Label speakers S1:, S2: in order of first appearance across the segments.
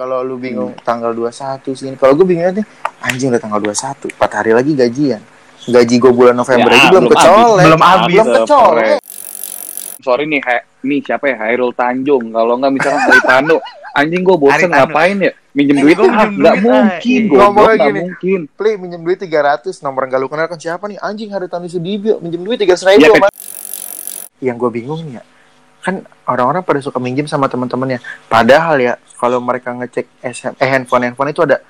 S1: kalau lu bingung tanggal 21 sini. Kalau gue bingungnya nih, anjing udah tanggal 21, 4 hari lagi gajian. Gaji gue bulan November
S2: Ya,
S1: aja belum kecolek.
S3: Belum habis.
S1: Belum kecolek.
S2: Sorry nih, He, nih siapa ya? Hairul Tanjung. Kalau nggak misalkan Haritano. Anjing gue bosen
S3: Haritano.
S2: ngapain ya? Minjem duit ah,
S3: minjem
S2: nggak mungkin.
S3: ah.
S2: Gue
S1: Ngomongnya
S2: nggak
S1: gini.
S2: mungkin.
S1: Play minjem duit 300, nomor yang gak lu kenal kan siapa nih? Anjing hari Tani Sudibyo, minjem duit 300 ribu
S2: Ya,
S1: sama. Yang gue bingung nih ya, kan orang-orang pada suka minjem sama teman-temannya. Padahal ya, kalau mereka ngecek SM, eh handphone handphone itu ada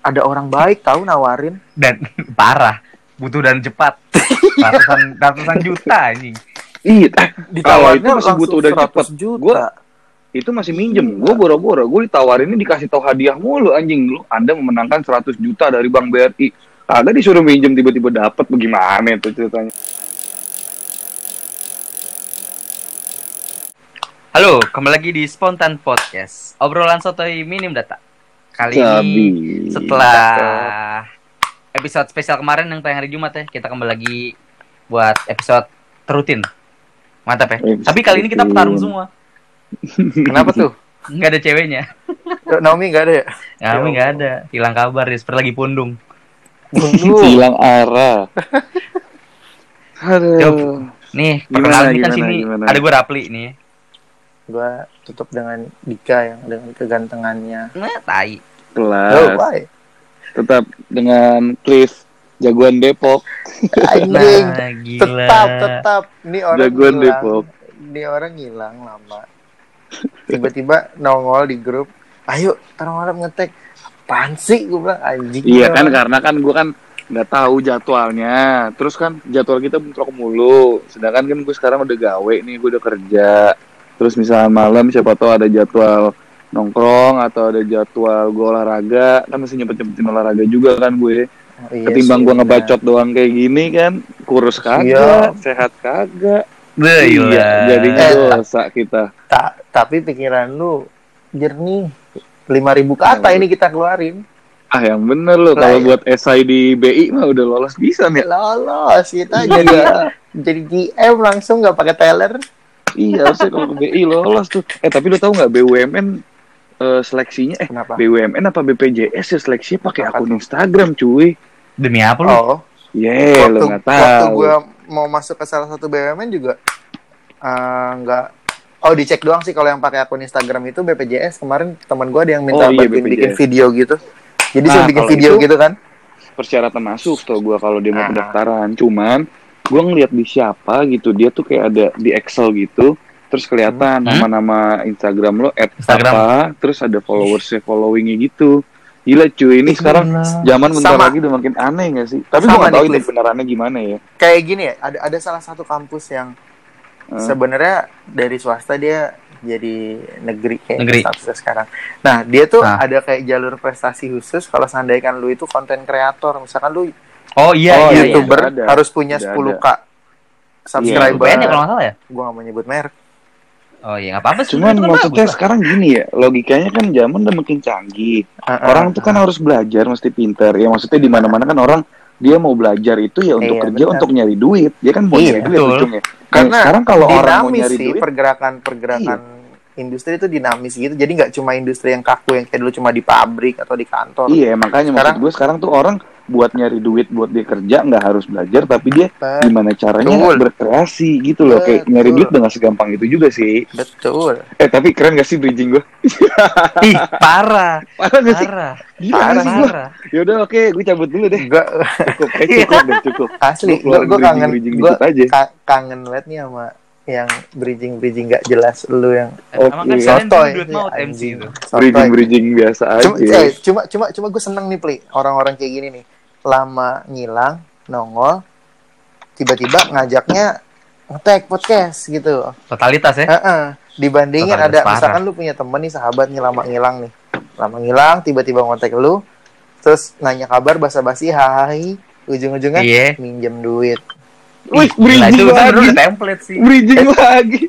S1: ada orang baik tahu nawarin.
S3: Dan parah. Butuh dan cepat. Ratusan, ratusan juta anjing.
S2: Iya, kalau itu masih butuh
S1: 100
S2: cepet.
S1: juta.
S2: Gua- itu masih minjem. Gue boro-boro. Gue ditawarinnya dikasih tahu hadiah mulu anjing lu. Anda memenangkan 100 juta dari Bank BRI. Kagak disuruh minjem tiba-tiba dapat bagaimana itu ceritanya?
S3: Halo, kembali lagi di Spontan Podcast. Obrolan sotoy minim data. Kali ini setelah episode spesial kemarin yang tayang hari Jumat ya, kita kembali lagi buat episode terutin. Mantap ya.
S2: Episode
S3: Tapi kali ini kita petarung semua.
S1: Kenapa tuh?
S3: Nggak ada ceweknya.
S1: Naomi gak ada ya?
S3: Ya, kami nggak ada. Hilang kabar ya, seperti lagi pundung.
S2: Hilang arah. Aduh.
S3: Nih,
S2: Gimana,
S3: perkenalan kita
S2: gimana,
S3: sini.
S2: gimana?
S3: Ada gue Rapli nih.
S1: Gue tutup dengan Dika yang dengan kegantengannya.
S3: Nah, tai.
S1: Oh,
S2: Kelas.
S1: why?
S2: Tetap dengan Cliff jagoan Depok.
S1: Anjing.
S3: Nah, gila.
S1: tetap, tetap. Ini orang
S2: Jagoan
S1: hilang.
S2: Depok.
S1: Ini orang hilang lama. Tiba-tiba nongol di grup. Ayo, taruh malam ngetek. Apaan sih? Gue bilang anjing.
S2: Iya kan karena kan gue kan nggak tahu jadwalnya. Terus kan jadwal kita bentrok mulu. Sedangkan kan gue sekarang udah gawe nih, gue udah kerja. Terus misalnya malam siapa tahu ada jadwal nongkrong atau ada jadwal gue olahraga kan masih nyempet nyempetin olahraga juga kan gue
S1: Oh, iya
S2: ketimbang
S1: sih,
S2: gue ngebacot doang kayak gini kan kurus kagak
S1: Iya.
S2: sehat kagak
S3: Beuh,
S2: iya jadinya
S1: Eh,
S2: dosa kita
S1: Ta- tapi pikiran lu jernih. 5000 kata
S2: Iya.
S1: ini kita keluarin.
S2: ah yang bener loh kalau
S1: iya.
S2: buat SI di BI mah udah lolos bisa nih
S1: Lolos kita
S2: Iya.
S1: jadi jadi GM langsung nggak pakai teller.
S2: Iya, harusnya kalau ke BI lolos tuh. Eh, tapi lu tahu nggak BUMN eh, seleksinya eh
S1: Kenapa?
S2: BUMN apa BPJS ya seleksinya pakai akun Instagram, cuy.
S3: Demi apa lu?
S1: Oh,
S2: Ye, lu
S1: waktu,
S2: nggak
S1: waktu
S2: tahu.
S1: gue mau masuk ke salah satu BUMN juga eh, nggak oh dicek doang sih kalau yang pakai akun Instagram itu BPJS kemarin teman gue ada yang minta
S2: Oh, iya,
S1: bantuin
S2: BPJS.
S1: bikin video gitu jadi
S2: Nah,
S1: saya bikin video
S2: itu-
S1: gitu kan
S2: Persyaratan masuk tau gua kalau dia mau
S1: Ah.
S2: pendaftaran. Cuman gua ngeliat di siapa gitu, dia tuh kayak ada di Excel gitu. Terus kelihatan
S3: Hmm?
S2: nama-nama Instagram lo at
S3: Instagram.
S2: apa, terus ada followersnya followingnya gitu. Gila cuy, ini sekarang zaman bentar
S1: Sama.
S2: lagi udah makin aneh gak sih? Tapi gua gak tahu ini benerannya gimana ya.
S1: kayak gini ya ada ada salah satu kampus yang
S2: Hmm.
S1: sebenarnya dari swasta dia jadi negeri kayak
S3: Negeri.
S1: statusnya sekarang. Nah, dia tuh
S3: Nah.
S1: ada kayak jalur prestasi khusus kalau seandainya kan lu itu konten kreator, misalkan lu
S3: Oh iya,
S2: Oh,
S3: iya,
S2: iya.
S1: YouTuber
S2: Udah ada.
S1: harus punya
S2: Udah
S1: 10k subscriber.
S3: BN ya kalau nggak salah ya?
S1: Gua gak mau nyebut merek.
S3: Oh iya, nggak apa-apa sih.
S2: Cuman
S3: itu kan
S2: maksudnya
S3: bagus lah.
S2: sekarang gini ya, logikanya kan zaman udah makin canggih.
S1: Ah,
S2: Orang tuh kan harus belajar, mesti pinter. Ya maksudnya di mana-mana kan orang dia mau belajar itu ya untuk
S1: Iya,
S2: kerja,
S1: benar.
S2: untuk nyari duit. Dia kan mau
S1: Iya,
S2: nyari duit ujungnya. Nah,
S1: karena
S2: sekarang kalau orang mau
S1: dinamis
S2: nyari
S1: sih
S2: duit, Iya.
S1: Industri itu dinamis gitu. Jadi nggak cuma industri yang kaku yang kayak dulu cuma di pabrik atau di kantor.
S2: iya makanya
S1: Sekarang-
S2: gue sekarang tuh orang buat nyari duit buat dia kerja nggak harus belajar, tapi dia
S1: Betul.
S2: gimana caranya
S1: Betul.
S2: berkreasi gitu loh. Kayak
S1: Betul.
S2: nyari duit dengan segampang itu juga sih.
S1: Betul.
S2: Eh tapi keren gak sih bridging gue?
S3: Ih, parah.
S2: Parah gak sih?
S3: Parah.
S2: Gila
S1: Parah,
S2: gak sih gue?
S3: Parah.
S2: Yaudah oke, gue cabut dulu deh.
S1: Gua
S2: Cukup, eh, cukup deh, cukup.
S1: asli gue kangen gue kangen banget nih sama yang bridging bridging gak jelas lu yang
S3: Emang kan
S1: sotoy
S3: duit mau MC
S1: anjing.
S3: itu.
S1: Sotoy.
S2: Bridging bridging biasa aja.
S1: cuma, eh, cuma cuma cuma gue seneng nih pli orang-orang kayak gini nih lama ngilang nongol tiba-tiba ngajaknya ngetek podcast gitu
S3: Totalitas ya.
S1: Heeh. dibandingin
S3: Totalitas
S1: ada
S3: parah.
S1: misalkan lu punya temen nih sahabat nih lama ngilang nih lama ngilang tiba-tiba ngontek lu terus nanya kabar basa-basi hai ujung-ujungnya
S3: Iya.
S1: minjem duit
S2: Wih,
S3: Gila,
S2: bridging
S3: itu
S2: lagi.
S3: udah template sih.
S2: Bridging lagi.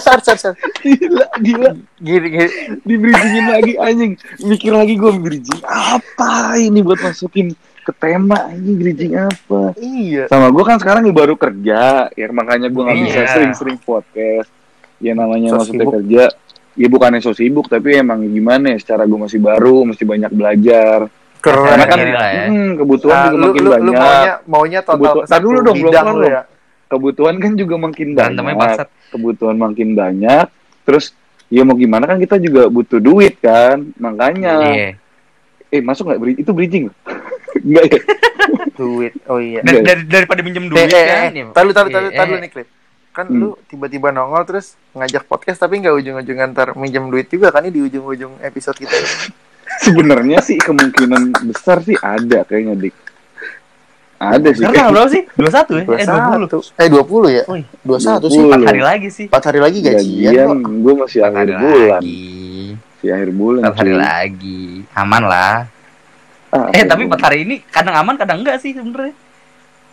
S1: sar sar sar
S2: Gila, gila.
S1: gini gini
S2: Di bridgingin lagi anjing. Mikir lagi gue bridging apa ini buat masukin ke tema anjing bridging apa.
S1: iya
S2: Sama gue kan sekarang baru kerja, ya makanya gue nggak bisa
S3: Iya.
S2: sering-sering podcast. Ya namanya
S1: So
S2: maksudnya
S1: sibuk.
S2: kerja. ya bukannya so sibuk tapi emang gimana ya secara gue masih baru mesti banyak belajar
S1: Keren.
S2: karena kan
S3: ya.
S2: hmm, kebutuhan
S1: Nah,
S2: juga
S1: lu,
S2: makin
S1: lu, lu
S2: banyak
S1: maunya maunya total
S2: Kebutuhan-
S1: ke
S2: Tar dulu dong, belum kelar
S1: lu ya.
S2: kebutuhan kan juga makin
S3: Berantemnya
S2: banyak kebutuhan makin banyak terus ya mau gimana kan kita juga butuh duit kan makanya
S3: Iya.
S2: eh masuk nggak itu bridging enggak ya
S1: Duit. Oh iya.
S3: Dari,
S2: Iya.
S3: dari- daripada minjem
S1: Eh,
S3: duit
S1: eh,
S3: kan.
S1: eh, taruh, taruh, taruh, taruh
S3: eh.
S1: nih, Clip. Kan
S2: Hmm.
S1: lu tiba-tiba nongol terus ngajak podcast tapi nggak ujung-ujungan ntar minjem duit juga kan ini di ujung-ujung episode kita.
S2: sebenarnya sih kemungkinan besar sih ada kayaknya dik ada sih
S3: Sekarang tanggal berapa sih? 21 ya? Eh 20.
S1: 21. Eh 20 ya?
S3: Wih,
S1: 21 sih.
S2: 20.
S3: 4 hari lagi sih.
S1: 4 hari lagi gajian
S2: gajian
S1: kok.
S2: gue masih
S3: 4
S2: akhir bulan
S3: lagi.
S2: si akhir bulan
S3: 4 hari lagi. Aman lah.
S2: Ah,
S3: Eh, tapi. 4 hari ini kadang aman, kadang enggak sih sebenarnya.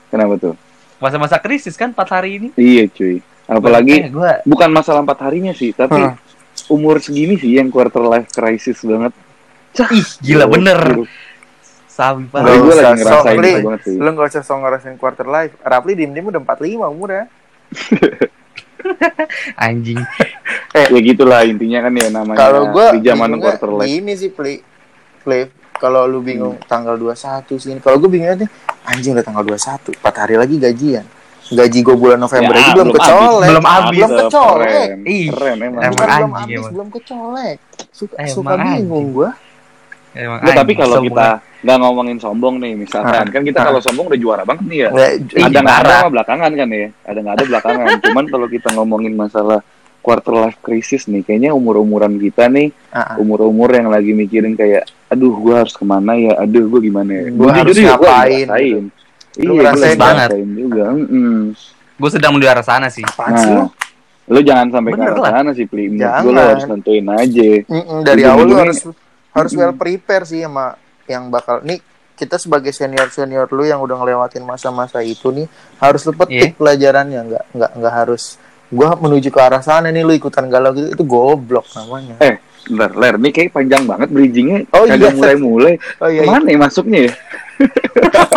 S2: kenapa tuh
S3: Masa-masa krisis kan 4 hari ini.
S2: iya cuy apalagi
S3: eh, gua
S2: bukan masalah empat harinya sih tapi
S1: Hmm.
S2: umur segini sih yang quarter life crisis banget
S3: ih gila bener. Sabi pak.
S2: gue
S1: usah
S2: lagi ngerasain banget sih.
S1: Lu gak usah song ngerasain quarter life. Rapli dim-dim udah 45 umur ya.
S3: Anjing.
S2: Ya gitulah intinya kan ya namanya
S1: Kalau gua
S2: di zaman quarter life.
S1: Gini sih, Pli. Clip. Kalau lu bingung tanggal 21 sih. Kalau gue bingungnya nih, anjing udah tanggal 21, 4 hari lagi gajian. Gaji gue bulan November
S2: Ya,
S1: aja belum
S2: belum
S1: kecolek.
S3: Belum habis.
S1: Belum kecolek.
S2: Keren,
S3: Ih,
S2: keren emang.
S3: emang
S1: Bukan belum
S3: anjing
S1: habis, belum kecolek. Suka,
S3: Emang
S1: suka bingung gue.
S3: Emang
S2: Nggak, tapi kalau kita nggak ngomongin sombong nih misalkan
S1: Ah.
S2: kan kita
S1: Ah.
S2: kalau sombong udah juara banget nih ya.
S1: Ya,
S2: ada nggak ada
S3: parah.
S2: mah belakangan kan ya. Ada nggak ada belakangan. Cuman kalau kita ngomongin masalah quarter life crisis nih, kayaknya umur umuran kita nih
S1: ah, ah.
S2: umur umur yang lagi mikirin kayak, aduh gue harus ke mana ya, aduh gue gimana ya.
S1: Gua
S2: Jujur
S1: harus ngapain,
S2: Iya, gue
S1: ngerasain
S3: banget.
S2: juga. Mm-mm.
S3: Gue sedang menuju arah sana sih.
S1: Apaan sih lu?
S2: Nah, lu jangan sampai ke arah sana sih, Pli. Menurut
S1: Jangan.
S2: gue lu harus nentuin aja.
S1: Mm-mm, dari
S2: Ujung-ujungnya-
S1: awal lu harus harus
S2: Mm-mm.
S1: well prepare sih sama yang bakal nih kita sebagai senior senior lu yang udah ngelewatin masa-masa itu nih harus lu petik
S3: Iya.
S1: pelajarannya nggak nggak nggak harus gua menuju ke arah sana nih lu ikutan galau gitu itu goblok namanya
S2: Eh, bentar, Ler, ini kayak panjang banget bridgingnya.
S1: Oh,
S2: Kagak
S1: iya.
S2: mulai-mulai.
S1: oh iya,
S2: Mana ya masuknya ya?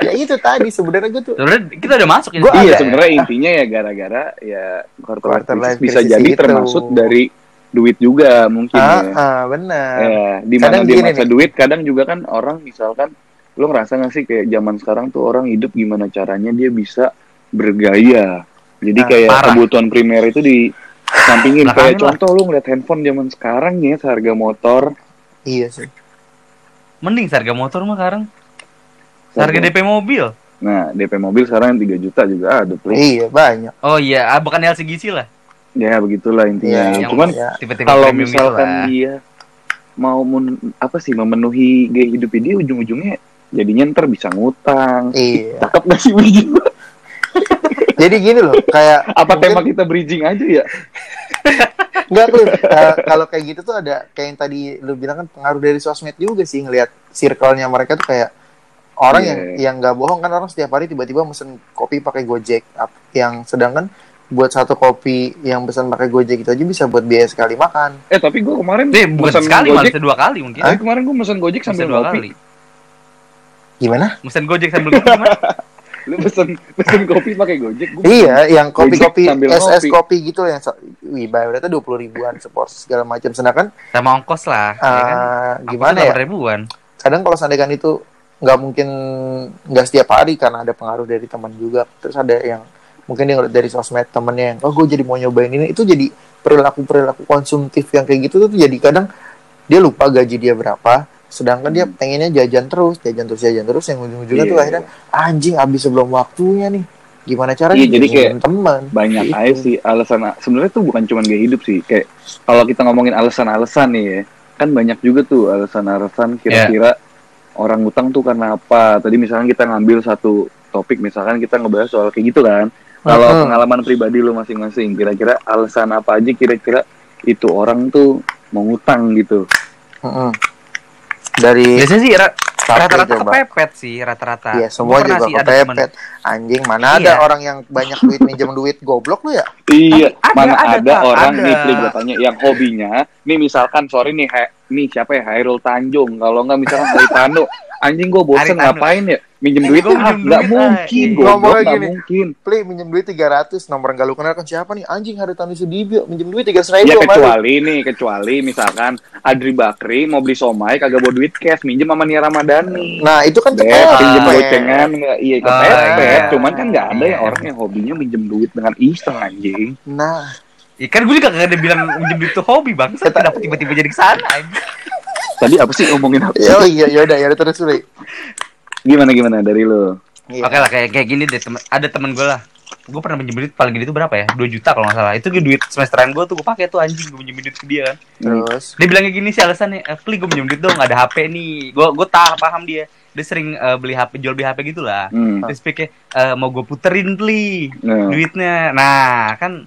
S1: ya itu tadi sebenarnya gue tuh
S3: Sebenarnya kita udah masuk ya.
S1: Gua
S2: iya,
S1: ada-
S2: sebenarnya intinya ya gara-gara ya quarter,
S1: Quarter
S2: life bisa jadi
S1: itu.
S2: termasuk dari duit juga mungkin
S1: ah,
S2: ya.
S1: ah benar
S2: Ya, di mana
S1: Kadang
S2: dia masa
S1: nih.
S2: duit, kadang juga kan orang misalkan lo ngerasa gak sih kayak zaman sekarang tuh orang hidup gimana caranya dia bisa bergaya. Jadi
S1: Ah,
S2: kayak
S3: parah.
S2: kebutuhan primer itu di sampingin
S3: Belakangin
S2: kayak
S3: lah.
S2: contoh lu ngeliat handphone zaman sekarang ya seharga motor
S1: iya sih
S3: Mending harga motor mah sekarang. Harga DP mobil.
S2: Nah, DP mobil sekarang 3 juta juga ada,
S1: iya banyak
S3: Oh iya, ah, bukan LCGC lah.
S2: Ya, begitulah intinya.
S1: Iya,
S3: yang
S2: Cuman
S1: ya.
S3: Tipe-tipe
S2: kalau
S3: gitu
S2: misalkan
S3: lah.
S2: dia mau men- apa sih memenuhi gaya hidup dia ujung-ujungnya jadinya ntar bisa ngutang.
S1: iya
S2: Cakep gak sih bridging?
S1: jadi gini loh kayak
S2: apa
S1: mungkin-
S2: tema kita bridging aja ya?
S1: Enggak tuh eh, kalau kayak gitu tuh ada kayak yang tadi lu bilang kan pengaruh dari sosmed juga sih ngelihat circle-nya mereka tuh kayak orang
S2: Iya.
S1: yang yang nggak bohong kan orang setiap hari tiba-tiba mesen kopi pakai Gojek yang sedangkan buat satu kopi yang pesan pakai Gojek itu aja bisa buat biaya sekali makan.
S2: Eh tapi gue kemarin
S3: Eh, bukan sekali malah
S2: Gojek.
S3: bisa dua kali mungkin.
S2: Tapi kemarin gue mesen Gojek sambil
S3: dua
S2: ngopi.
S3: kali.
S1: Gimana?
S3: Mesen Gojek sambil ngopi gimana?
S2: Lu pesen pesen kopi pakai Gojek. Gua
S1: Iya, yang kopi-kopi SS kopi gitu yang wih bayarnya tuh 20 ribuan seporsi segala macam. Sedangkan
S3: Sama ongkos lah. ya kan?
S1: eh, gimana ya?
S3: ribuan.
S1: kadang kalau seandainya kan itu nggak mungkin nggak setiap hari karena ada pengaruh dari teman juga terus ada yang mungkin dia ngeliat dari sosmed temennya yang oh gue jadi mau nyobain ini. Itu jadi perilaku perilaku konsumtif yang kayak gitu tuh jadi kadang dia lupa gaji dia berapa sedangkan dia pengennya jajan terus jajan terus jajan terus yang ujung-ujungnya tuh
S2: Iya.
S1: akhirnya anjing habis sebelum waktunya nih. Gimana caranya
S2: Iya, jadi kayak
S1: teman
S2: banyak
S1: Gitu.
S2: aja sih alasan sebenarnya tuh bukan cuma gaya hidup sih kayak kalau kita ngomongin alasan-alasan nih ya kan banyak juga tuh alasan-alasan kira-kira orang utang tuh karena apa. Tadi misalkan kita ngambil satu topik misalkan kita ngebahas soal kayak gitu kan kalau
S1: Mhm.
S2: pengalaman pribadi lu masing-masing kira-kira alasan apa aja kira-kira itu orang tuh mau ngutang gitu
S1: Mm-mm. dari
S3: Biasanya sih ra-
S1: Tapi
S3: rata-rata kepepet sih rata-rata.
S1: Iya semua juga
S3: sih ada temen-
S1: kepepet. Anjing mana
S3: Iya.
S1: ada orang yang banyak duit minjem duit goblok lu ya?
S2: iya
S3: Ada,
S2: mana
S3: ada,
S2: ada, orang
S3: ada.
S2: nih yang hobinya nih misalkan sorry nih he, nih siapa ya? Hairul Tanjung. Kalau nggak misalnya Haritano anjing gue bosen ngapain ya? Minjem duit ah
S3: minjem
S2: nggak
S3: ah.
S2: mungkin gue nggak mungkin.
S1: Play minjem duit 300 nomor yang gak lu kenal kan siapa nih? Anjing hari Tani Sudibyo minjem duit 300 ribu
S2: ya kecuali nih kecuali misalkan Adri Bakri mau beli somai kagak bawa duit cash minjem sama Nia Ramadhani.
S1: Nah itu kan kepepet.
S2: pinjem gocengan nggak? Iya
S3: Oh,
S2: kepepet
S1: iya.
S2: cuman kan nggak ada yang orang yang hobinya minjem duit dengan iseng anjing.
S1: Nah
S3: Ya kan gue juga gak ada bilang duit itu hobi bang. Saya kenapa tiba-tiba jadi ke sana aja.
S2: tadi apa sih ngomongin apa
S1: ya iya ya udah ya udah terus Play
S2: gimana gimana dari lo
S1: Iya.
S3: Oke lah kayak kayak gini deh temen, ada temen gue lah. Gue pernah minjem duit paling gede itu berapa ya? 2 juta kalau nggak salah. Itu gue duit semesteran gue tuh gue pakai tuh anjing gue minjem duit ke dia kan.
S1: terus
S3: Dia bilangnya gini sih alasannya, eh, "Pli gue minjem duit dong, nggak ada HP nih." Gue gue tahu paham dia. Dia sering eh, beli HP, jual beli HP gitu lah.
S2: hmm.
S3: Terus pikir eh, mau gue puterin Pli
S2: nah.
S3: duitnya. Nah, kan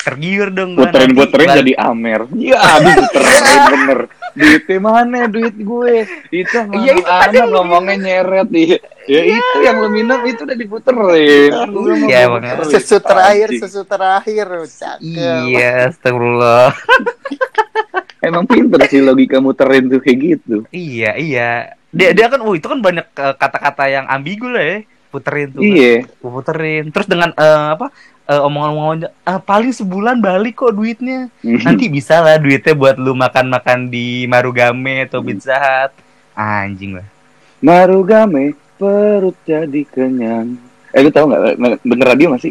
S3: tergiur dong gua
S2: puterin puterin jadi Amer ya aduh puterin bener duitnya mana duit gue itu
S3: Iya, itu
S2: anak ngomongnya nyeret iya ya itu yang lu minum itu udah diputerin
S3: Iya,
S2: puterin.
S3: Bang.
S1: susu terakhir susu terakhir cakep
S3: Iya, astagfirullah.
S2: emang pinter sih logika muterin tuh kayak gitu
S3: iya, iya. Dia dia kan, oh itu kan banyak eh, kata-kata yang ambigu lah ya. Puterin tuh. kan.
S2: iya
S3: Gua puterin. Terus dengan eh, apa? Eh, omongan-omongan "Ah, paling sebulan balik kok duitnya. Nanti bisa lah duitnya buat lu makan-makan di Marugame atau Pizza Hut. Anjing lah.
S2: Marugame perut jadi kenyang eh lu tau nggak denger radio masih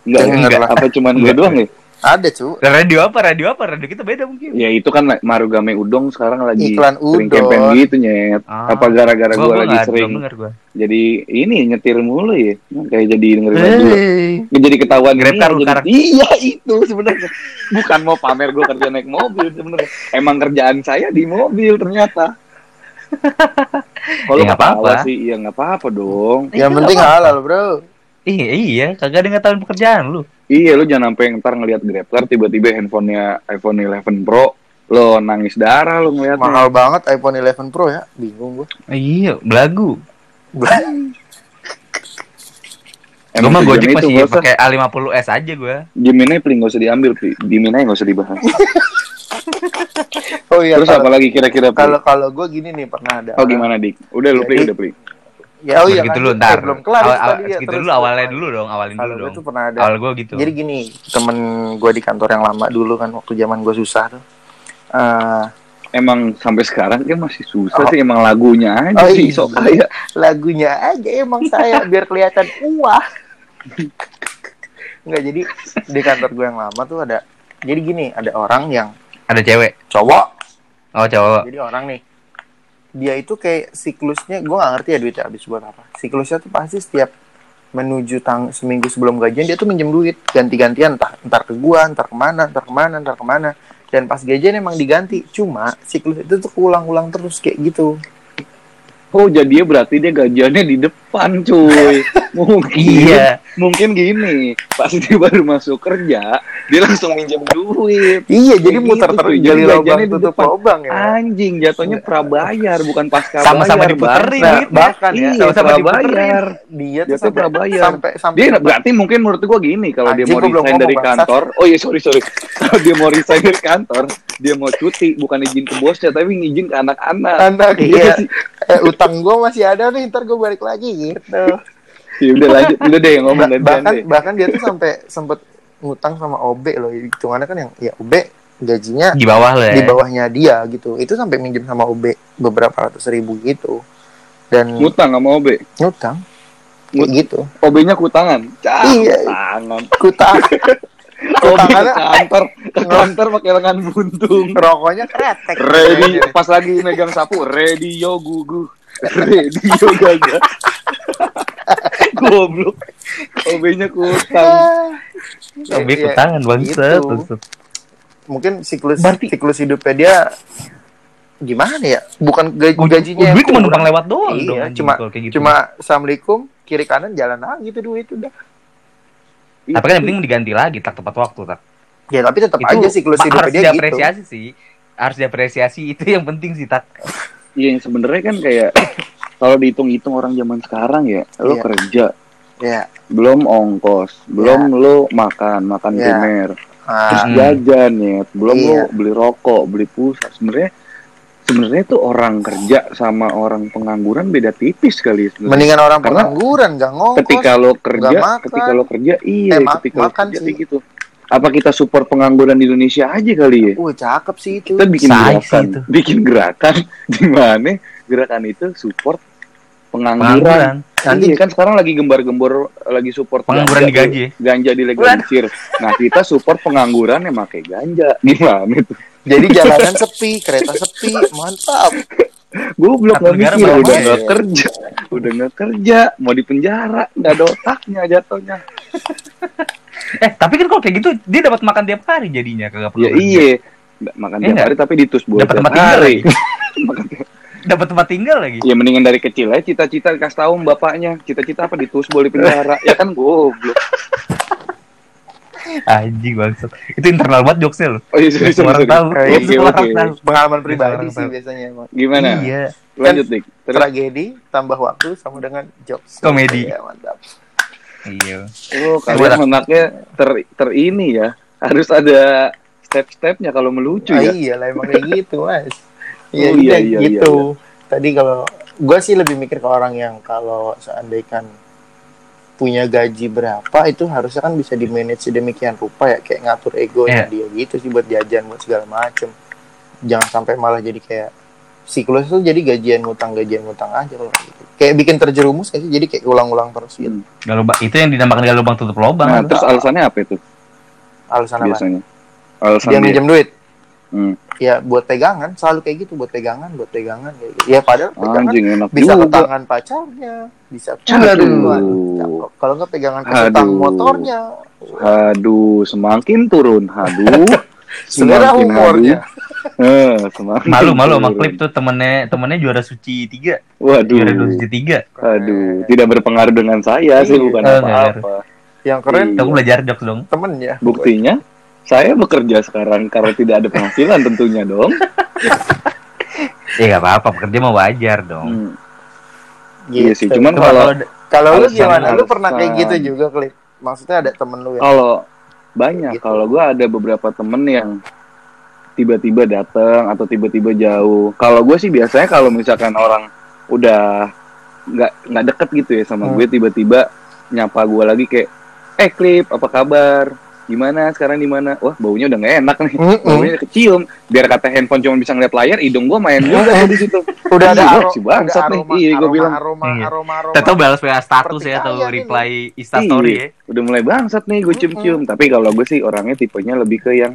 S2: Enggak,
S1: Denger
S2: enggak.
S1: lah.
S2: Apa cuman gue doang ya?
S1: Ada cu
S3: Radio apa? Radio apa? Radio kita beda mungkin.
S2: Ya itu kan Marugame Udong sekarang lagi
S1: Iklan
S2: sering
S1: udon.
S2: campaign gitu nyet.
S3: Ah.
S2: Apa gara-gara
S3: Gua,
S2: gue
S3: gua
S2: lagi
S3: nggak-
S2: sering
S3: gua.
S2: jadi ini nyetir mulu ya kayak jadi dengerin radio
S3: Hey.
S2: jadi ketahuan
S3: Grab car,
S2: jadi-
S3: car.
S2: iya itu sebenarnya bukan mau pamer gue kerja naik mobil sebenarnya emang kerjaan saya di mobil ternyata kalau
S3: Ya, nggak apa-apa.
S2: sih ya nggak apa-apa dong
S1: yang penting halal bro
S3: Iya, iya, kagak ada yang ngetahuin pekerjaan lu.
S2: Iya lu jangan sampai ntar ngeliat grab car tiba-tiba handphonenya iPhone 11 Pro lo nangis darah lo ngeliatnya.
S1: Mahal banget iPhone 11 Pro ya bingung gua.
S3: Iya, belagu. Gue
S2: Emang
S3: mah Gojek masih pakai A50s aja gue.
S2: Gemini paling nggak usah diambil Pri. Gemini nggak usah dibahas.
S1: Oh iya
S2: terus
S1: kalau-
S2: apa lagi kira-kira
S1: kalau kalau gue gini nih pernah ada.
S2: Oh gimana dik? Udah lu Pri
S1: Jadi-
S2: udah Pri
S1: ya oh iya
S3: gitu
S1: kan,
S3: dulu
S1: eh,
S3: ntar.
S1: belum kelar
S3: Awal,
S1: itu
S3: awal,
S1: ya, terus
S3: dulu awalnya dulu dong, awalin dulu dong.
S1: tuh pernah ada
S3: Awal gue gitu.
S1: jadi gini temen gue di kantor yang lama dulu kan waktu zaman gue susah tuh Eh,
S2: emang sampai sekarang kan masih susah
S1: Oh.
S2: sih emang lagunya aja
S1: Oh,
S2: sih
S1: iya.
S2: sok kaya
S1: lagunya aja emang saya biar kelihatan wah Enggak jadi di kantor gue yang lama tuh ada jadi gini ada orang yang
S3: Ada cewek.
S1: cowok
S3: Oh, cowok.
S1: jadi orang nih dia itu kayak siklusnya gue nggak ngerti ya duitnya habis buat apa. Siklusnya tuh pasti setiap menuju tang seminggu sebelum gajian dia tuh minjem duit. Ganti-gantian entah entar ke gua entar ke mana entar ke mana entar ke mana. Dan pas gajian emang diganti. Cuma siklus itu tuh ulang-ulang terus kayak gitu
S2: oh jadi berarti dia gajiannya di depan cuy mungkin
S3: Iya.
S2: mungkin gini pas dia baru masuk kerja dia langsung minjem duit
S1: iya jadi
S2: Kayak
S1: muter
S2: gitu,
S1: terus
S2: cuy.
S1: gali
S2: Jadi gajiannya di
S1: tutup
S2: depan.
S1: lubang ya
S2: anjing jatuhnya prabayar bukan pasca
S3: Sama-sama
S2: bayar,
S3: diputerin.
S1: Nah,
S3: duitnya.
S1: bahkan ya
S2: iya
S3: sama-sama
S2: prabayar
S3: diputerin.
S1: dia tuh sampai
S2: prabayar.
S1: sampai sampai
S2: dia berarti mungkin menurut gua gini kalau dia mau resign dari kantor oh iya sorry sorry kalau dia mau resign dari kantor dia mau cuti bukan izin ke bosnya tapi izin ke anak-anak
S1: anak
S2: Iya
S1: iya utang gue masih ada nih ntar gue balik lagi gitu.
S2: Ya udah lanjut udah deh ngomong
S1: Ba-
S2: dan
S1: bahkan
S2: deh.
S1: bahkan dia tuh sampai sempet ngutang sama OB loh. Hitungannya kan yang ya OB gajinya
S3: Di bawah lah ya.
S1: di bawahnya dia gitu. Itu sampai minjem sama OB beberapa ratus ribu gitu. Dan
S2: ngutang sama OB
S1: ngutang.
S2: Ngut-
S1: gitu.
S2: OB-nya kutangan? Cah,
S1: Iya.
S2: tangan
S1: kutang
S2: ke
S1: kutangannya
S2: kantor ke kantor pakai lengan buntung.
S1: Rokoknya kretek.
S2: Ready pas lagi megang sapu radio gugu radio gaga goblok OB-nya kutang
S1: Ah,
S3: Lebih
S1: iya,
S3: kutangan bangsat.
S1: gitu. mungkin siklus
S3: Berarti-
S1: siklus hidupnya dia gimana ya bukan gaji gajinya
S3: Duit cuma numpang lewat doang
S1: Iya,
S3: dong.
S1: cuma-
S3: gitu.
S1: cuma assalamualaikum kiri kanan jalan aja gitu duit udah
S3: tapi kan yang penting diganti lagi tak tepat waktu tak.
S1: ya tapi tetap aja siklus hidupnya
S3: harus
S1: dia gitu
S3: diapresiasi sih. Harus diapresiasi itu yang penting sih tak.
S2: Iya yang sebenarnya kan kayak kalau dihitung-hitung orang zaman sekarang ya, lo
S1: Iya.
S2: kerja,
S1: ya
S2: belum ongkos, belum lo makan, makan
S1: Iya.
S2: primer, terus
S1: ah,
S3: Hmm.
S2: jajan ya, belum
S1: Iya.
S2: lo beli rokok, beli pulsa. Sebenarnya sebenarnya tuh orang kerja sama orang pengangguran beda tipis kali ya sebenarnya.
S1: Mendingan orang
S2: Karena
S1: pengangguran nggak ngongkos.
S2: ketika lo kerja, ketika lo kerja, iya,
S1: Eh,
S2: ketika lo
S1: makan
S2: kerja
S1: sih.
S2: gitu. Apa kita support pengangguran di Indonesia aja kali ya?
S1: Wah cakep sih itu.
S2: Kita bikin
S3: Say sih
S2: gerakan,
S3: itu.
S2: bikin gerakan di mana gerakan itu support pengangguran.
S3: Pengangguran.
S1: Nanti
S2: iya kan sekarang lagi gembar-gembor lagi support
S3: Pengangguran
S2: ganja
S3: digaji.
S2: Ganja dilegalisir. nah, kita support pengangguran yang pakai ganja. Gimana itu?
S1: jadi jalanan sepi, kereta sepi, mantap.
S2: Gue belum nggak mikir, udah
S1: ya?
S2: nggak kerja, udah nggak kerja, mau di penjara, nggak ada otaknya jatuhnya.
S3: Eh, tapi kan kalau kayak gitu dia dapat makan tiap hari jadinya kagak perlu.
S2: Ya iya, makan
S3: Iya
S2: tiap hari tapi ditus buat
S3: Dapat tempat tinggal
S2: hari.
S3: Dapat tempat tinggal lagi.
S2: Ya mendingan dari kecil aja cita-cita dikasih tahu bapaknya, cita-cita apa ditus di penjara, ya kan goblok.
S3: Anjing bangsat. Itu internal banget jokesnya loh.
S2: Oh iya, sorry, sorry,
S3: orang
S2: sorry.
S3: tahu.
S1: Oke,
S3: Itu orang tahu.
S1: Pengalaman pribadi sih
S3: tahu.
S1: biasanya emang.
S2: Gimana?
S3: Iya.
S2: Lanjut, Dik. Terus,
S1: Tragedi tambah waktu sama dengan jokes.
S3: Komedi.
S1: Iya, mantap.
S3: Iya.
S2: oh kalian anaknya ter, ter ini ya, harus ada step-stepnya kalau melucu
S1: Ah,
S2: ya.
S1: iya lah emang kayak gitu, Mas. Iya,
S2: Oh,
S1: iya,
S2: iya, iya,
S1: gitu. Tadi kalau gue sih lebih mikir ke orang yang kalau seandainya punya gaji berapa itu harusnya kan bisa di manage sedemikian rupa ya kayak ngatur egonya dia gitu sih buat jajan buat segala macem jangan sampai malah jadi kayak siklus itu jadi gajian ngutang gajian ngutang aja kalau gitu. kayak bikin terjerumus kayak sih jadi kayak ulang-ulang terus gitu.
S3: Galubang itu yang dinamakan galubang tutup lubang.
S2: Nah,
S3: kan?
S2: terus alasannya apa itu
S1: alasan apa
S2: biasanya? Alasan
S1: dia
S2: dia.
S1: minjem duit
S2: Hmm.
S1: Ya buat pegangan selalu kayak gitu buat pegangan buat pegangan kayak gitu. ya padahal pegangan
S2: Anjing enak
S1: bisa ke
S2: juga.
S1: tangan pacarnya bisa ke kalau nggak pegangan ke
S2: Aduh.
S1: motornya
S2: Aduh, semakin turun. Aduh.
S1: selera
S2: Semakin
S1: humornya.
S2: Eh, semakin
S3: Malu malu sama klip tuh temennya temennya juara suci tiga.
S2: Waduh.
S3: Juara suci tiga.
S2: Aduh, tidak berpengaruh dengan saya sih
S1: Iya.
S2: bukan
S3: Oh,
S2: apa-apa.
S1: yang keren
S2: Iya.
S3: Aku belajar jokes dong.
S1: temennya
S2: Buktinya saya bekerja sekarang karena tidak ada penghasilan tentunya dong.
S3: Ya gak apa-apa, pekerja mah wajar dong.
S2: Hmm.
S1: Gitu.
S2: Iya sih, cuman
S3: Coba
S2: kalau
S1: kalau lu
S2: alasan-
S1: gimana lu pernah kayak gitu juga klip maksudnya ada temen lu ya
S2: kalau banyak
S1: Gitu.
S2: kalau gua ada beberapa temen yang tiba-tiba datang atau tiba-tiba jauh. Kalau gue sih biasanya kalau misalkan orang udah nggak nggak deket gitu ya sama
S1: Hmm.
S2: gue tiba-tiba nyapa gue lagi kayak eh klip apa kabar gimana sekarang di mana wah baunya udah nggak enak nih
S1: Mm-mm.
S2: baunya kecium biar kata handphone cuma bisa ngeliat layar hidung gue main juga di situ
S1: udah ada
S2: Iya,
S1: aro-
S2: si bangsat nih.
S1: aroma
S2: Iya, gua
S1: aroma,
S2: bilang.
S1: aroma
S3: Iya.
S1: aroma aroma
S3: Tetap balas WA status ya atau reply instastory ya.
S2: udah mulai bangsat nih gue cium-cium tapi kalau gue sih orangnya tipenya lebih ke yang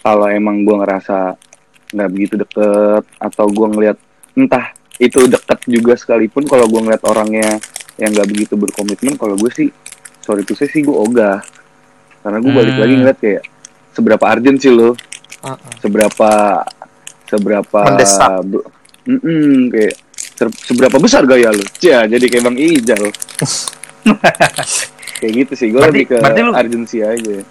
S2: kalau emang gue ngerasa nggak begitu deket atau gue ngeliat entah itu deket juga sekalipun kalau gue ngeliat orangnya yang nggak begitu berkomitmen kalau gue sih sorry tuh sih gue ogah karena gue balik
S3: Hmm.
S2: lagi ngeliat kayak seberapa urgent sih lo
S1: Mm-mm.
S2: seberapa seberapa
S1: Mendesak.
S2: be- Mm-mm, kayak seberapa besar gaya lu ya jadi kayak bang Ijal kayak gitu sih gue lebih ke
S3: lu-
S2: urgency aja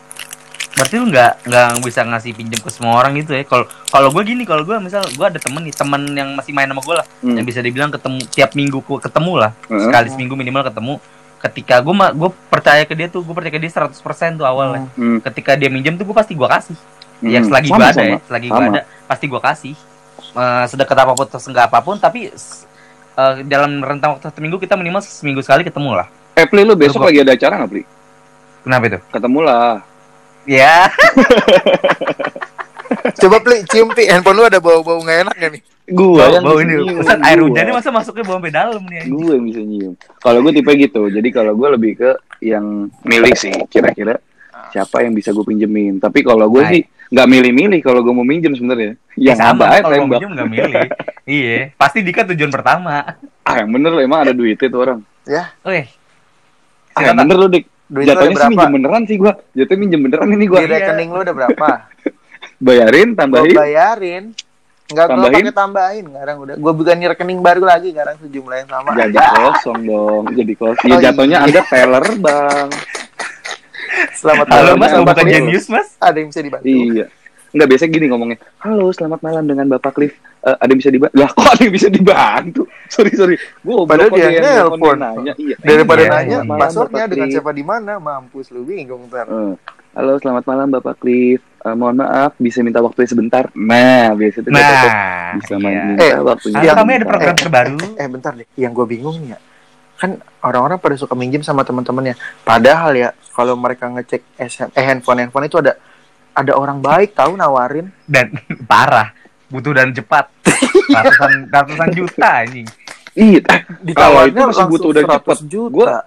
S3: Berarti lu nggak nggak bisa ngasih pinjam ke semua orang gitu ya. Kalau kalau gue gini, kalau gue misal gue ada temen nih, temen yang masih main sama gue lah,
S2: Hmm.
S3: yang bisa dibilang ketemu tiap minggu ketemu lah,
S2: Heeh.
S3: sekali seminggu minimal ketemu. Ketika gue gue percaya ke dia tuh, gue percaya ke dia 100% tuh awalnya.
S2: Hmm.
S3: Ketika dia minjem tuh gue pasti gue kasih. Ya
S2: Hmm.
S3: selagi
S2: Sama,
S3: gue ada ya, selagi gue ada pasti gue kasih. Eh, sedekat apa pun atau enggak apa pun, tapi eh, dalam rentang waktu satu minggu kita minimal seminggu sekali ketemu lah.
S2: Eh, Pli, lu besok lagi ada acara nggak, Pli?
S3: Kenapa itu?
S2: Ketemu lah.
S3: Ya,
S1: coba pli cium pi handphone lu ada bau bau nggak enak gak nih
S2: Gua
S3: bau,
S2: yang
S3: bau ini. Ustaz, air
S2: gua.
S3: hujannya masa masuknya bau sampai dalam nih. anjing?
S2: Gue yang bisa nyium. Kalau gue tipe gitu. Jadi kalau gue lebih ke yang milih sih, kira-kira siapa yang bisa gue pinjemin. Tapi kalau gue sih nggak milih-milih kalau gue mau minjem sebenarnya.
S3: Ya,
S2: Yang
S3: sama
S2: aja
S3: kalau mau minjem nggak milih. iya, pasti Dika tujuan pertama.
S2: Ah, yang bener lo emang ada duitnya tuh orang.
S3: Weh,
S2: Ah, yang bener lo, Dik.
S1: duit
S2: Jatuhnya sih minjem beneran sih gua. Jatuhnya minjem beneran ini
S1: di
S2: gua.
S1: rekening lu ada berapa
S2: Bayarin,
S1: gua
S2: tambahin.
S1: bayarin Enggak gua
S2: Tambahin?
S1: pakai tambahin sekarang udah gua bukannya rekening baru lagi sekarang sejumlah yang sama
S2: Jadi kosong dong, jadi kosong. Ya
S1: Oh,
S2: jatuhnya
S1: iya.
S2: Anda teller, Bang.
S1: selamat
S3: halo
S1: malam
S3: Mas,
S1: Cliff.
S3: jenius Mas?
S1: ada yang bisa dibantu
S2: Iya. Enggak biasa gini ngomongnya. Halo, selamat malam dengan Bapak Cliff. Eh, ada yang bisa dibantu? Lah, kok ada yang bisa dibantu? Sorry, sorry. Gua
S1: Padahal dia nelpon.
S2: nanya. Iya.
S1: daripada
S3: Iya,
S1: nanya
S2: iya.
S1: passwordnya dengan siapa di mana mampus lu bingung ntar
S2: Eh, Halo, selamat malam Bapak Cliff. Eh, mohon maaf bisa minta waktunya sebentar nah biasanya kata tuh,
S3: Nah,
S2: bisa main
S3: iya.
S2: minta
S1: Eh,
S2: waktunya
S1: Yang-
S3: kami ada program
S1: eh,
S3: terbaru.
S1: Eh bentar deh, yang gue bingung nih ya. Kan orang-orang pada suka minjem sama teman-temannya. Padahal ya kalau mereka ngecek SM, eh handphone handphone itu ada ada orang baik tahu nawarin.
S3: dan parah butuh dan cepat ratusan ratusan juta anjing
S2: iya eh, itu masih
S1: langsung
S2: butuh dan
S1: 100
S2: cepet.
S1: juta.
S2: Gua-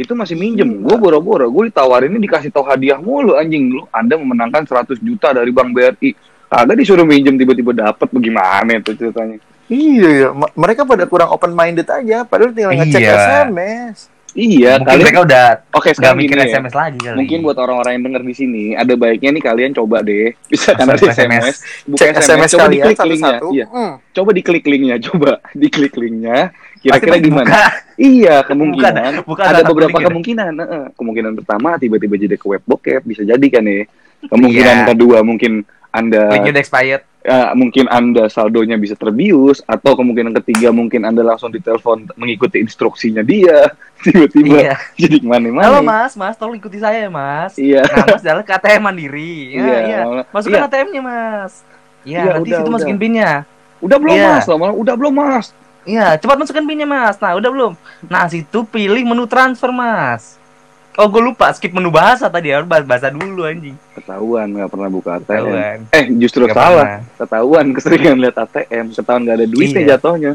S2: itu masih minjem gue boro-boro gue ditawarinnya dikasih tahu hadiah mulu anjing lu anda memenangkan 100 juta dari bank BRI kagak disuruh minjem tiba-tiba dapat bagaimana itu ceritanya
S1: Iya, iya. M- mereka pada kurang open minded aja. Padahal tinggal ngecek
S3: Iya.
S1: SMS.
S2: iya
S3: mungkin
S2: kalian
S3: mereka udah
S2: oke
S3: nggak
S2: sekarang
S3: mikir
S2: ya.
S3: SMS lagi kali
S2: Mungkin buat orang-orang yang denger di sini, ada baiknya nih kalian coba deh. Bisa kan SMS, buka
S1: Cek
S2: SMS,
S1: SMS
S2: coba
S1: kalian
S2: diklik linknya.
S1: satu-satu.
S2: Iya,
S1: Hmm.
S2: coba diklik linknya, coba diklik linknya. Kira-kira gimana?
S3: buka,
S2: Iya, kemungkinan.
S3: buka, buka
S2: ada beberapa
S3: ya.
S2: kemungkinan. Heeh. Kemungkinan pertama tiba-tiba jadi ke web bokep, bisa jadi kan ya. Kemungkinan
S3: Iya.
S2: kedua mungkin anda
S3: expired
S2: eh, mungkin anda saldonya bisa terbius atau kemungkinan ketiga mungkin anda langsung ditelepon mengikuti instruksinya dia tiba-tiba
S3: iya
S2: jadi ke mana-mana
S3: halo mas mas tolong ikuti saya ya mas
S2: iya
S3: nah mas jalan ke ATM mandiri ya,
S2: Iya,
S3: iya.
S2: malah-
S3: masukkan
S2: iya.
S3: ATM-nya mas Iya,
S2: Iya,
S3: nanti
S2: udah,
S3: situ
S2: udah.
S3: masukin pinnya.
S2: udah belum
S3: Iya.
S2: mas lama udah belum mas
S3: Iya, cepat masukin pinnya mas. Nah, udah belum? Nah, situ pilih menu transfer mas. Oh, gue lupa skip menu bahasa tadi harus bahasa, bahasa dulu anjing.
S2: ketahuan nggak pernah buka ATM
S3: Ketahuan.
S2: eh justru
S3: Nggak
S2: salah
S3: pernah.
S2: ketahuan keseringan lihat ATM ketahuan nggak ada duitnya
S3: Iya.
S2: jatuhnya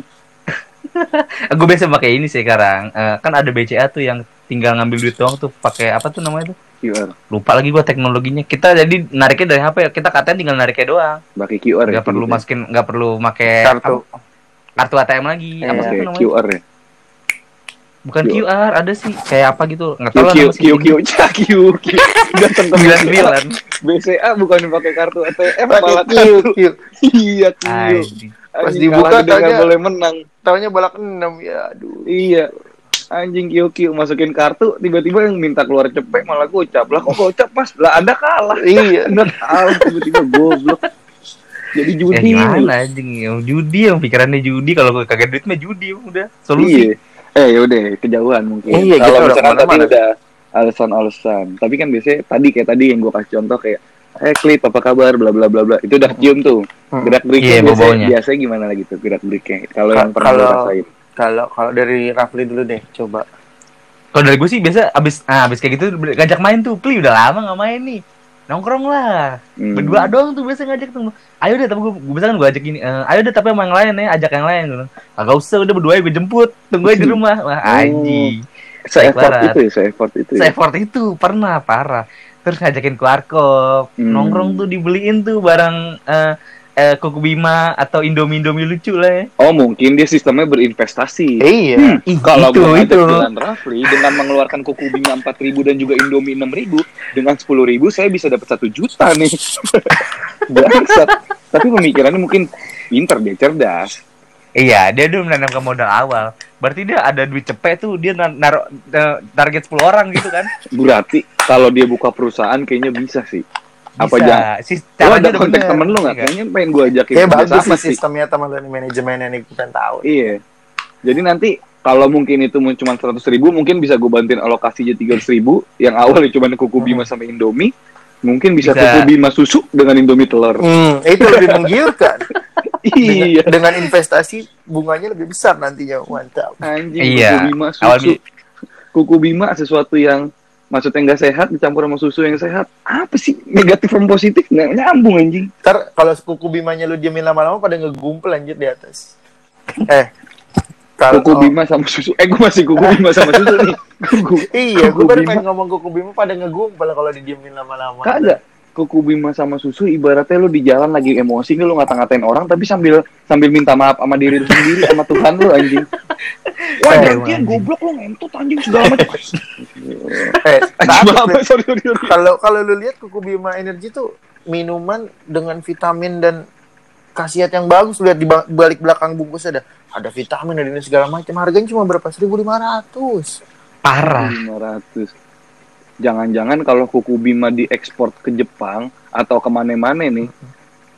S3: Gue biasa pakai ini sih sekarang. Eh, kan ada BCA tuh yang tinggal ngambil duit doang tuh pakai apa tuh namanya tuh?
S2: QR
S3: Lupa lagi gua teknologinya. Kita jadi nariknya dari HP, kita katanya tinggal nariknya doang.
S2: pakai QR
S3: Nggak perlu
S2: gitu.
S3: masukin, nggak perlu pakai
S1: Kartu.
S3: apa, kartu ATM lagi.
S1: Iya.
S3: Apa tuh namanya?
S2: QR ya
S3: Bukan
S2: Q.
S3: QR, ada sih kayak apa gitu. Nggak tahu lah
S2: Q Q Q Q Q datang ke
S3: Sembilan
S2: BCA
S3: sembilan.
S2: BCA bukan pakai kartu ATM
S1: Pakai
S2: malah
S1: Q, Q.
S2: iya Q.
S1: Pas dibuka taunya-
S2: boleh menang
S1: Taunya balak 6 ya. Aduh.
S2: iya anjing Q Q masukin kartu tiba-tiba yang minta keluar cepet malah gocap lah kok gocap mas lah anda kalah
S1: Iya.
S2: anda kalah tiba-tiba goblok jadi
S3: Ya
S2: judi.
S3: gimana anjing? Yang judi yang pikirannya judi. Kalau gue kagak duit mah judi udah.
S2: Iya.
S3: Solusi.
S2: eh yaudah kejauhan mungkin.
S1: Iya, kita
S2: kalau
S1: udah
S2: misalkan tadi udah alasan-alasan. Tapi kan biasanya tadi kayak tadi yang gue kasih contoh kayak eh klip apa kabar? Bla bla bla bla. Itu udah cium tuh.
S1: Hmm.
S2: gerak geriknya
S3: Iya,
S2: biasanya, biasanya gimana lagi tuh gerak geriknya kalau
S1: Ka-
S2: yang pernah lo
S1: kalau-
S2: rasain?
S1: Kalau kalau dari Rafli dulu deh, coba.
S3: Kalau dari gue sih biasa abis ah, abis kayak gitu ngajak main tuh, Pli udah lama nggak main nih. Nongkrong lah.
S2: Hmm.
S3: Berdua doang tuh biasa ngajak tuh. Ayo deh tapi gue, gue biasa kan gue ajak gini. eh, ayo deh tapi sama yang lain ya, ajak yang lain gitu. Agak usah udah berdua gue jemput. Tunggu aja di rumah. Wah,
S2: Oh.
S3: anjing.
S2: se-effort
S3: Barat.
S2: itu ya se-effort itu ya
S3: Se-effort itu pernah parah. Terus ngajakin keluar kop,
S2: Hmm.
S3: nongkrong tuh dibeliin tuh barang eh eh, Kuku Bima atau Indomie Indomie lucu lah ya.
S2: oh mungkin dia sistemnya berinvestasi
S1: Iya.
S3: Ih,
S2: Kalau
S3: itu,
S2: gue ngajak
S3: itu.
S2: dengan Rafli dengan mengeluarkan kuku bima 4000 dan juga Indomie 6000 dengan 10000 saya bisa dapat satu juta nih. Bangsat. Tapi pemikirannya mungkin pinter dia cerdas.
S3: Iya, dia udah menanamkan modal awal. Berarti dia ada duit cepet tuh, dia nar- naruh eh, target 10 orang gitu kan.
S2: Berarti kalau dia buka perusahaan kayaknya bisa sih. Apa jangan?
S3: Si caranya
S2: ada kontak
S3: bener.
S2: temen lo nggak?
S3: Iya.
S2: Kayaknya pengen gue ajakin
S1: Kayak bagus
S2: sama
S1: sih sistemnya teman lu manajemennya nih bukan tahu.
S2: Iya. Jadi nanti kalau mungkin itu cuma 100 ribu, mungkin bisa gue bantuin alokasinya 300 ribu. Yang awalnya cuma kuku bima sama Indomie. Mungkin bisa,
S3: Bisa.
S2: kuku bima susu dengan Indomie telur.
S1: Hmm, itu lebih menggiurkan.
S2: iya.
S1: Dengan, dengan investasi bunganya lebih besar nantinya. Mantap.
S2: Anjing
S3: Iya.
S2: kuku bima
S3: Awal
S2: susu. Kuku bima sesuatu yang maksudnya nggak sehat dicampur sama susu yang sehat. Apa sih negatif sama positif nggak nyambung anjing.
S1: Ntar kalau kuku bimanya lu diamin lama-lama pada ngegumpel anjir di atas. Eh. Kalau
S2: Kuku bima sama susu. Eh gue masih kuku bima sama susu nih. Kuku.
S1: Iya, gue baru pengen ngomong kuku bima pada ngegumpel kalau didiemin lama-lama.
S2: Kagak. Kuku bima sama susu ibaratnya lu di jalan lagi emosi nih lu ngata-ngatain orang tapi sambil sambil minta maaf sama diri lu sendiri sama Tuhan lu anjing. Wah,
S1: Eh,
S2: gantian
S3: anjing.
S2: goblok lu ngentot anjing segala macam.
S1: Eh,
S2: Anjing
S1: tapi,
S2: apa? Sorry, sorry, sorry.
S1: kalau kalau lu lihat kuku bima energi tuh minuman dengan vitamin dan khasiat yang bagus lihat di ba- balik belakang bungkus ada ada vitamin ada ini segala macam harganya cuma berapa 1500
S3: Parah.
S2: 500. Jangan-jangan kalau kuku bima diekspor ke Jepang atau ke mana-mana nih,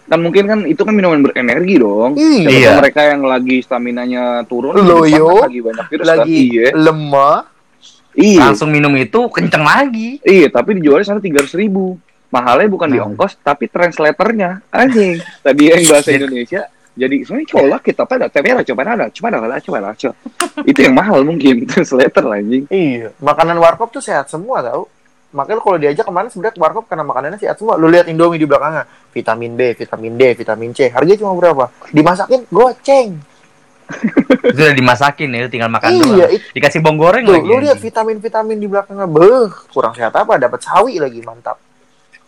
S2: kan mungkin kan itu kan minuman berenergi dong.
S1: Iya.
S2: Tahu
S3: Iya.
S2: mereka yang lagi stamina-nya turun, di
S1: Loyo.
S2: Kan lagi banyak virus kan.
S1: lagi
S2: Iya.
S1: lemah
S2: Iya.
S3: Langsung minum itu kenceng lagi.
S2: Iya, tapi dijualnya sana 300 ribu. mahalnya bukan di
S3: Nah.
S2: ongkos tapi translatornya anjing tadi yang bahasa Indonesia jadi sebenarnya coba kita pada tapi ada coba ada coba ada coba ada coba itu yang mahal mungkin translator lah, anjing
S1: Iya, makanan warkop tuh sehat semua tau. Makanya kalau diajak ke mana sebenarnya ke warkop karena makanannya sehat semua. Lu lihat Indomie di belakangnya, vitamin B, vitamin D, vitamin C. Harganya cuma berapa? Dimasakin goceng.
S3: Itu udah dimasakin ya, tinggal makan
S1: iya,
S3: doang.
S1: itu
S3: Dikasih bawang goreng
S1: tuh,
S3: lagi.
S1: lu lihat
S3: anjing.
S1: vitamin-vitamin di belakangnya. Beuh, kurang sehat apa? Dapat sawi lagi, mantap.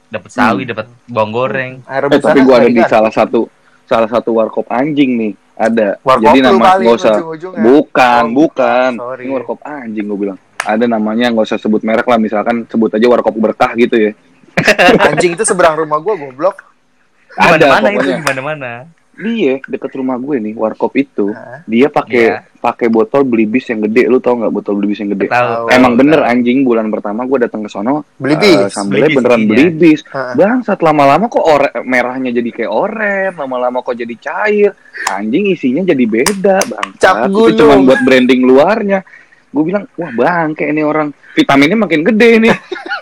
S3: Dapat sawi, dapat bawang goreng.
S1: Air
S2: eh tapi gua ada di
S1: kan?
S2: salah satu salah satu warkop anjing nih ada
S1: Warkop
S2: jadi nama nggak usah
S1: ujung-ujungnya.
S2: bukan
S1: Oh,
S2: bukan
S1: sorry.
S2: ini warkop anjing gue bilang ada namanya nggak usah sebut merek lah misalkan sebut aja warkop berkah gitu ya
S1: Anjing itu seberang rumah gua goblok.
S2: Ada
S3: itu,
S2: pokoknya.
S3: di mana-mana.
S2: Dia deket rumah gue nih warkop itu
S1: Hah?
S2: dia pakai
S3: Iya.
S2: pakai botol belibis yang gede lu tau nggak botol belibis yang gede.
S3: Tahu.
S2: emang
S3: tahu,
S2: bener
S3: tahu.
S2: anjing bulan pertama gue datang ke sono
S1: Beli
S2: eh,
S1: bis.
S2: sambelnya
S3: Belibis
S2: beneran belibis
S1: Heeh.
S2: bangsat lama-lama kok ore merahnya jadi kayak oren lama-lama kok jadi cair anjing isinya jadi beda bangsat
S1: Cap
S2: itu
S1: gunung.
S2: cuma buat branding luarnya gue bilang wah bangke ini orang vitaminnya makin gede nih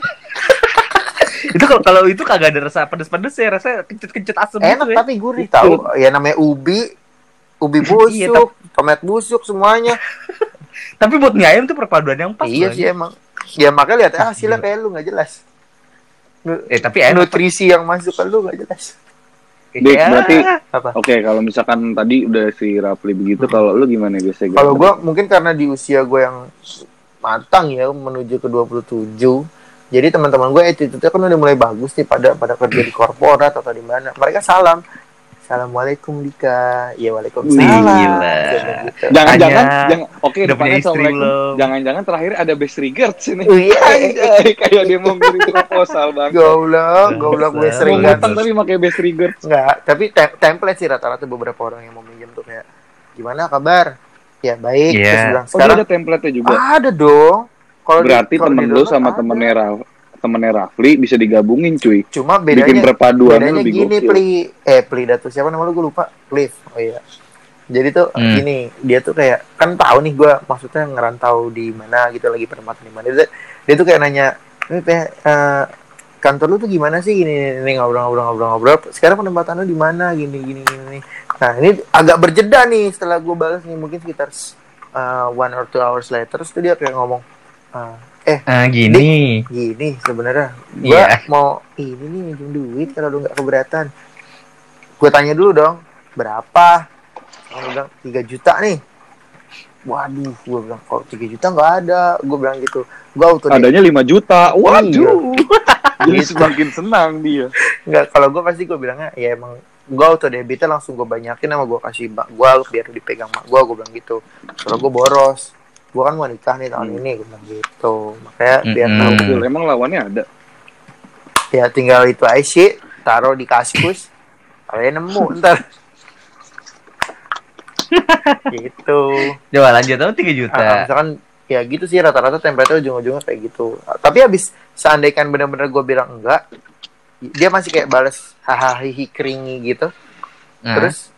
S3: Itu kalau kalau itu kagak ada rasa pedes-pedes ya, rasanya kecut-kecut asem
S1: Enak
S3: gitu ya.
S1: tapi gurih tahu. Ya namanya ubi, ubi
S3: Iya,
S1: busuk, tomat busuk semuanya.
S3: Tapi buat mie ayam tuh perpaduan yang pas.
S1: iya sih emang. Ya makanya lihat ah, hasilnya kayak lu nggak jelas.
S3: Eh tapi enak.
S1: Nutrisi yang masuk ke lu nggak jelas.
S2: Dik,
S3: Ya.
S2: berarti
S1: Apa?
S2: oke kalau misalkan tadi udah si Rafli begitu kalau lu gimana biasanya
S1: Hmm. Kalau gua mungkin karena di usia gue yang matang ya menuju ke 27 jadi teman-teman gue attitude-nya kan udah mulai bagus nih pada pada kerja di korporat atau di mana. Mereka salam. Assalamualaikum Dika. Ya Waalaikumsalam. Gitu.
S2: jangan-jangan jangan oke
S3: udah punya
S2: depannya Assalamualaikum. jangan-jangan terakhir ada best regards ini.
S1: Oh, iya
S2: Anjay, kayak dia mau ngirim proposal bang
S1: goblok goblok gue
S3: Bangsat.
S1: sering
S2: mau tapi pakai best regards.
S1: Enggak, tapi te- template sih rata-rata beberapa orang yang mau minjem tuh kayak gimana kabar? Ya baik,
S3: Iya.
S1: terus bilang
S2: oh
S1: sekarang
S2: ada template-nya juga?
S1: Ada dong. Kalau di-
S2: berarti
S1: kalau
S2: temen
S1: di
S2: lu sama
S1: ada.
S2: temennya Raf temennya Rafli bisa digabungin cuy.
S1: Cuma
S2: bikin
S1: bedanya
S2: perpaduannya
S1: bedanya
S2: lebih
S1: gini
S2: gokil.
S1: Pli. Eh pli datu siapa nama lu gue lupa. Cliff. Oh iya. Jadi tuh
S3: Hmm.
S1: gini. Dia tuh kayak kan tahu nih gue maksudnya ngerantau di mana gitu lagi penempatan di mana. Dia, dia tuh kayak nanya "Eh, eh, kantor lu tuh gimana sih? Gini ini ngobrol-ngobrol-ngobrol-ngobrol sekarang penempatan lu di mana? Gini gini gini nah ini agak berjeda nih setelah gue balas nih mungkin sekitar uh, one or two hours later terus tuh dia kayak ngomong "Ah, eh
S3: Ah, gini.
S1: gini sebenarnya. Gua
S3: Iya.
S1: mau ini nih minjem duit kalau lu nggak keberatan. Gue tanya dulu dong berapa? Orang bilang 3 juta nih. Waduh gue bilang kalau 3 juta nggak ada? Gue bilang gitu. Gue auto
S2: adanya 5 juta. Waduh. Jadi
S1: Gitu.
S2: semakin senang dia.
S1: Nggak kalau gue pasti gue bilangnya ya emang gue auto debitnya langsung gue banyakin sama gue kasih mak gue biar dipegang mak gue gue bilang gitu. Kalau gue boros gue kan mau nikah nih tahun
S2: Hmm.
S1: ini gue bilang gitu. Makanya biar
S3: Mm-mm.
S1: tahu.
S2: Gokil, emang lawannya ada?
S1: Ya tinggal itu aja sih. Taruh di kaskus. Kalian nemu ntar. Gitu.
S3: Coba lanjut tahu 3 juta.
S1: Ah, misalkan ya gitu sih rata-rata template ujung-ujungnya kayak gitu. Tapi habis seandainya bener-bener gue bilang enggak dia masih kayak balas hahaha hihi keringi gitu.
S3: Nah,
S1: terus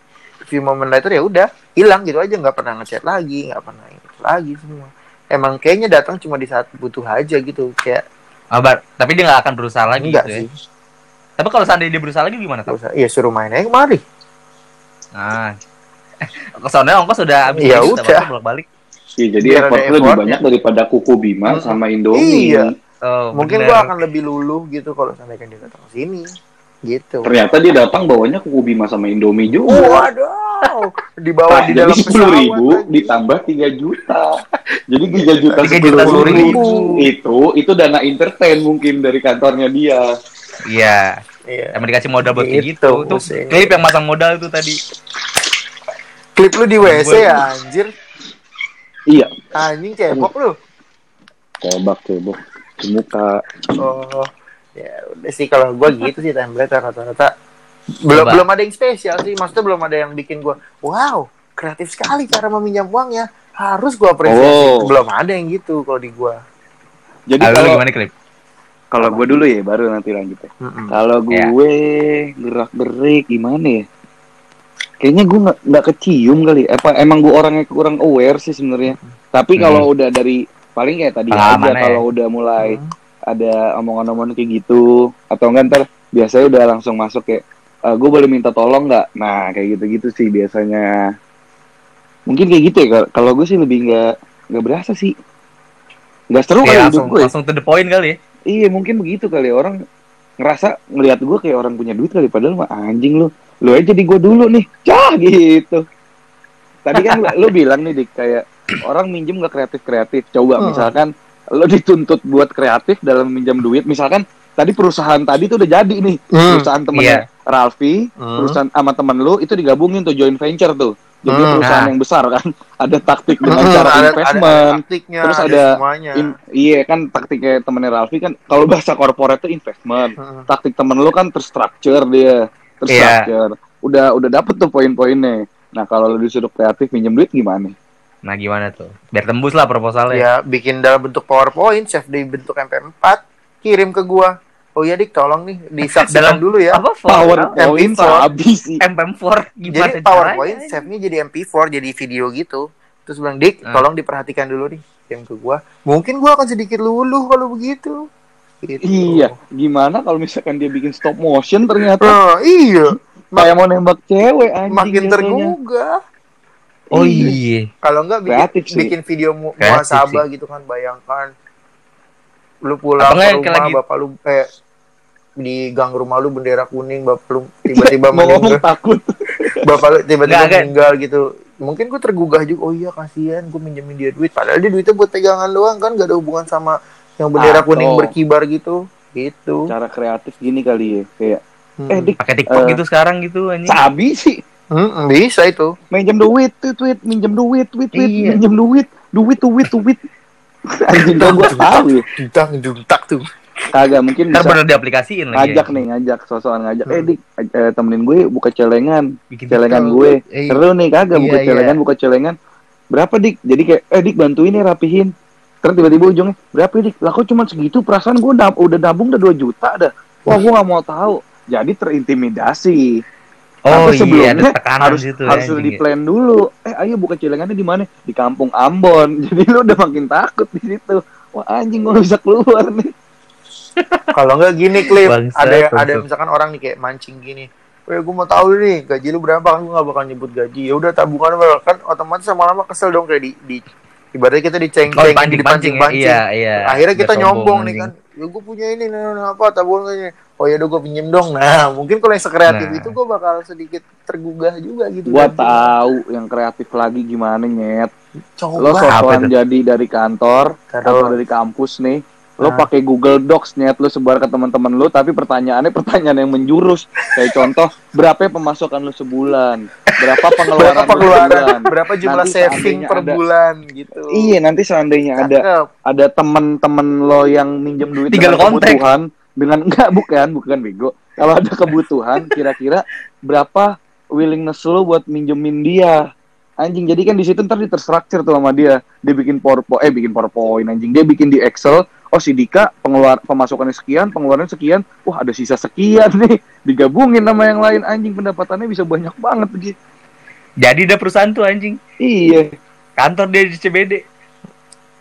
S1: few moment later ya udah hilang gitu aja nggak pernah ngechat lagi nggak pernah itu lagi semua emang kayaknya datang cuma di saat butuh aja gitu kayak
S3: ah, bar- tapi dia nggak akan berusaha lagi
S1: enggak
S3: gitu ya.
S1: sih
S3: Tapi kalau seandainya dia berusaha lagi gimana
S1: Nggak
S3: tuh?
S1: usah. ya suruh main aja kemari
S3: Nah. Ke sana ongkos udah habis
S1: Ya udah.
S3: bolak-balik.
S2: Iya, jadi
S1: Biar
S2: effort lebih banyak daripada kuku Bima
S1: Hmm.
S2: sama Indomie.
S1: Iya.
S3: Oh,
S1: mungkin
S3: bener.
S1: gua akan lebih luluh gitu kalau seandainya dia datang ke sini gitu
S2: Ternyata dia datang bawanya kuku Bima sama Indomie juga.
S1: waduh di bawah di
S2: jadi
S1: dalam
S2: sepuluh ribu
S1: lagi.
S2: ditambah 3 juta. Jadi 3 juta
S3: 3 juta
S2: sepuluh ribu.
S3: ribu.
S2: Itu itu dana entertain mungkin dari kantornya dia.
S3: Iya,
S1: iya
S3: emang dikasih modal buat
S1: Gitu,
S3: gitu.
S1: Maksudnya.
S3: klip yang masang modal itu tadi.
S1: klip lu di WC ya anjir
S2: Iya.
S1: anjing cebok lu
S2: Cebak cebok ke muka.
S1: oh ya udah sih kalau gua gitu sih template rata-rata belum
S3: Coba.
S1: belum ada yang spesial sih maksudnya belum ada yang bikin gua wow kreatif sekali cara meminjam uangnya harus gua apresiasi
S2: Oh.
S1: belum ada yang gitu kalau di gua
S2: Jadi kalau
S3: gimana klip?
S2: kalau gue dulu ya baru nanti lanjut ya.
S1: Mm-mm.
S2: Kalau
S3: Ya.
S2: gue gerak gerik gimana ya? Kayaknya gue nggak nggak kecium kali. Apa emang gue orangnya kurang aware sih sebenarnya. Tapi
S3: Hmm.
S2: kalau udah dari paling kayak tadi
S3: Pengalaman
S2: aja
S3: ya.
S2: kalau udah mulai
S1: Hmm.
S2: Ada omongan-omongan kayak gitu. Atau enggak ntar biasanya udah langsung masuk kayak gue boleh minta tolong nggak nah kayak gitu-gitu sih biasanya. Mungkin kayak gitu ya Kal- kalau gue sih lebih nggak nggak berasa sih. Nggak seru kali
S3: Kayak langsung
S2: gue ya.
S3: langsung to the point kali ya.
S2: iya mungkin begitu kali ya. orang ngerasa ngelihat gue kayak orang punya duit kali padahal mah anjing lu. Lu aja di gue dulu nih. Cah gitu. Tadi kan lu, lu bilang nih dik kayak orang minjem nggak kreatif kreatif coba misalkan lu dituntut buat kreatif dalam minjam duit misalkan tadi perusahaan tadi tuh udah jadi nih.
S1: Hmm,
S2: perusahaan temennya Ralfi
S1: Hmm.
S2: perusahaan sama temen lu itu digabungin tuh joint venture tuh. Jadi
S1: Hmm.
S2: perusahaan
S3: Nah.
S2: yang besar kan. Ada taktik dengan
S1: Hmm,
S2: cara
S1: ada, ada,
S2: investment.
S1: ada taktiknya,
S2: terus
S1: ada,
S2: ada
S1: semuanya.
S2: In- iya kan taktiknya temennya Ralfi kan kalau bahasa korporat tuh investment.
S1: Hmm.
S2: taktik temen lu kan terstruktur dia terstruktur udah udah dapet tuh poin-poinnya. Nah kalau lu disuruh kreatif minjem duit gimana
S3: Nah gimana tuh? Biar tembus lah proposalnya.
S1: Ya, bikin dalam bentuk PowerPoint, save di bentuk MP4, kirim ke gua. Oh iya dik, tolong nih disaksikan
S3: Dalam-
S1: dulu ya.
S3: Apa
S2: PowerPoint
S1: MP4.
S2: habis sih
S3: MP4 gimana
S1: Jadi PowerPoint save-nya jadi MP4, jadi video gitu. Terus bilang, "Dik,
S3: Hmm.
S1: tolong diperhatikan dulu nih." Kirim ke gua. Mungkin gua akan sedikit luluh kalau begitu. Gitu.
S2: iya gimana kalau misalkan dia bikin stop motion ternyata
S1: Oh, iya.
S2: kayak mau nembak cewek anjing
S1: Makin tergugah.
S3: Oh iya.
S1: Kalau enggak bikin,
S2: Kreatif sih.
S1: bikin video mu
S3: Kreatif
S1: muasabah gitu kan, bayangkan lu pulang
S3: Apa
S1: ke rumah,
S3: kayak lagi-
S1: bapak lu eh di gang rumah lu bendera kuning, bapak lu tiba-tiba
S2: mau ngomong
S1: meninggal,
S2: takut
S1: bapak lu tiba-tiba meninggal gitu. Mungkin gue tergugah juga, oh iya kasihan gue minjemin dia duit, padahal dia duitnya buat pegangan doang kan, gak ada hubungan sama yang bendera
S2: Atau-
S1: kuning berkibar gitu, gitu.
S2: cara kreatif gini kali ya kayak
S1: Hmm.
S2: eh dik
S3: Pakai TikTok
S2: Eh.
S3: gitu sekarang gitu anjing.
S2: sabi sih
S1: Hmm, bisa itu.
S2: minjem duit tweet tweet minjem duit tweet tweet
S3: Iya.
S2: minjem duit duit duit duit. Anjing gua tahu ya.
S1: Dutang, duntak tuh.
S2: kagak mungkin
S3: Ntar
S2: bisa
S3: bener diaplikasiin lagi.
S2: ngajak nih ngajak sosokan ngajak. Eh
S1: Hmm.
S2: dik eh, temenin gue buka celengan.
S3: Bikin
S2: celengan gue.
S3: Eh,
S2: seru nih kagak
S3: Iya,
S2: buka
S3: iya.
S2: celengan buka celengan. Berapa dik? Jadi kayak eh dik bantuin nih rapihin. Terus tiba-tiba ujungnya berapa dik? Lah kok cuma segitu? Perasaan gue udah udah nabung udah 2 juta dah. Wah gue nggak mau tahu. Jadi terintimidasi
S3: Oh
S2: Tapi
S3: iya,
S2: sebelumnya
S3: ada tekanan
S2: harus
S3: gitu
S2: harus
S3: anjing,
S2: di
S3: ya.
S2: plan dulu eh ayo buka celengannya di mana di kampung Ambon jadi lu udah makin takut di situ wah anjing gue bisa keluar nih
S1: Kalau enggak gini, Cliff.
S3: Bangsat,
S1: ada ada
S3: bangsat.
S1: misalkan orang nih kayak mancing gini. Weh, gue mau tahu nih gaji lu berapa kan gue gak bakal nyebut gaji. Ya udah tabungan kan otomatis lama-lama kesel dong kayak di di ibaratnya kita
S3: Oh,
S1: diceng-ceng,
S3: pancing-pancing ya. Iya, iya.
S1: Akhirnya kita nyombong nih kan. Ya gue punya ini nah, nah, apa tabungannya. Oh ya udah gue pinjem dong. Nah, mungkin kalau yang sekreatif
S3: Nah.
S1: itu gue bakal sedikit tergugah juga gitu.
S2: gua
S1: Dan-
S2: tahu yang kreatif lagi gimana nyet
S1: Coba.
S2: lo sosokan
S3: itu?
S2: jadi dari kantor atau dari kampus nih lo
S1: Nah.
S2: pakai Google Docs nyet lo sebar ke teman-teman lo tapi pertanyaannya pertanyaan yang menjurus kayak contoh berapa pemasukan lo sebulan berapa pengeluaran
S1: berapa pengeluaran,
S2: sebulan
S1: berapa jumlah
S2: Nanti
S1: saving per
S2: ada-
S1: bulan gitu.
S2: iya nanti seandainya ada
S1: Cakep.
S2: ada temen-temen lo yang minjem duit
S3: Tinggal
S2: dengan
S3: kontak.
S2: kebutuhan dengan enggak bukan bukan bego kalau ada kebutuhan kira-kira berapa willingness lo buat minjemin dia anjing jadi kan di situ ntar diterstruktur tuh sama dia dia bikin powerpoint eh bikin powerpoint anjing dia bikin di excel oh si Dika pengeluar pemasukannya sekian pengeluarannya sekian wah ada sisa sekian nih digabungin sama yang lain anjing pendapatannya bisa banyak banget begitu
S3: Jadi ada perusahaan tuh anjing.
S2: iya
S3: Kantor dia di CBD.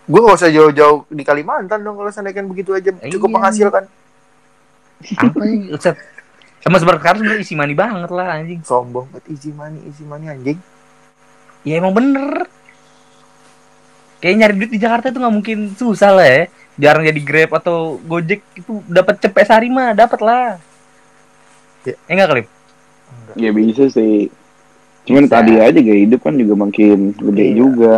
S1: Gue gak usah jauh-jauh di Kalimantan dong kalau seandainya begitu aja cukup
S3: Iya.
S1: menghasilkan.
S3: Apa sih? Ustaz? Sama sekarang sebenarnya isi money banget lah anjing.
S1: Sombong banget easy money, easy money anjing.
S3: Ya emang bener. Kayak nyari duit di Jakarta itu nggak mungkin susah lah ya. Jarang jadi Grab atau Gojek itu dapat cepet sehari mah dapat lah.
S1: Ya.
S3: Eh enggak klip.
S2: ya bisa sih cuman
S3: Bisa.
S2: tadi aja gaya hidup kan juga makin gede
S1: Iya.
S2: juga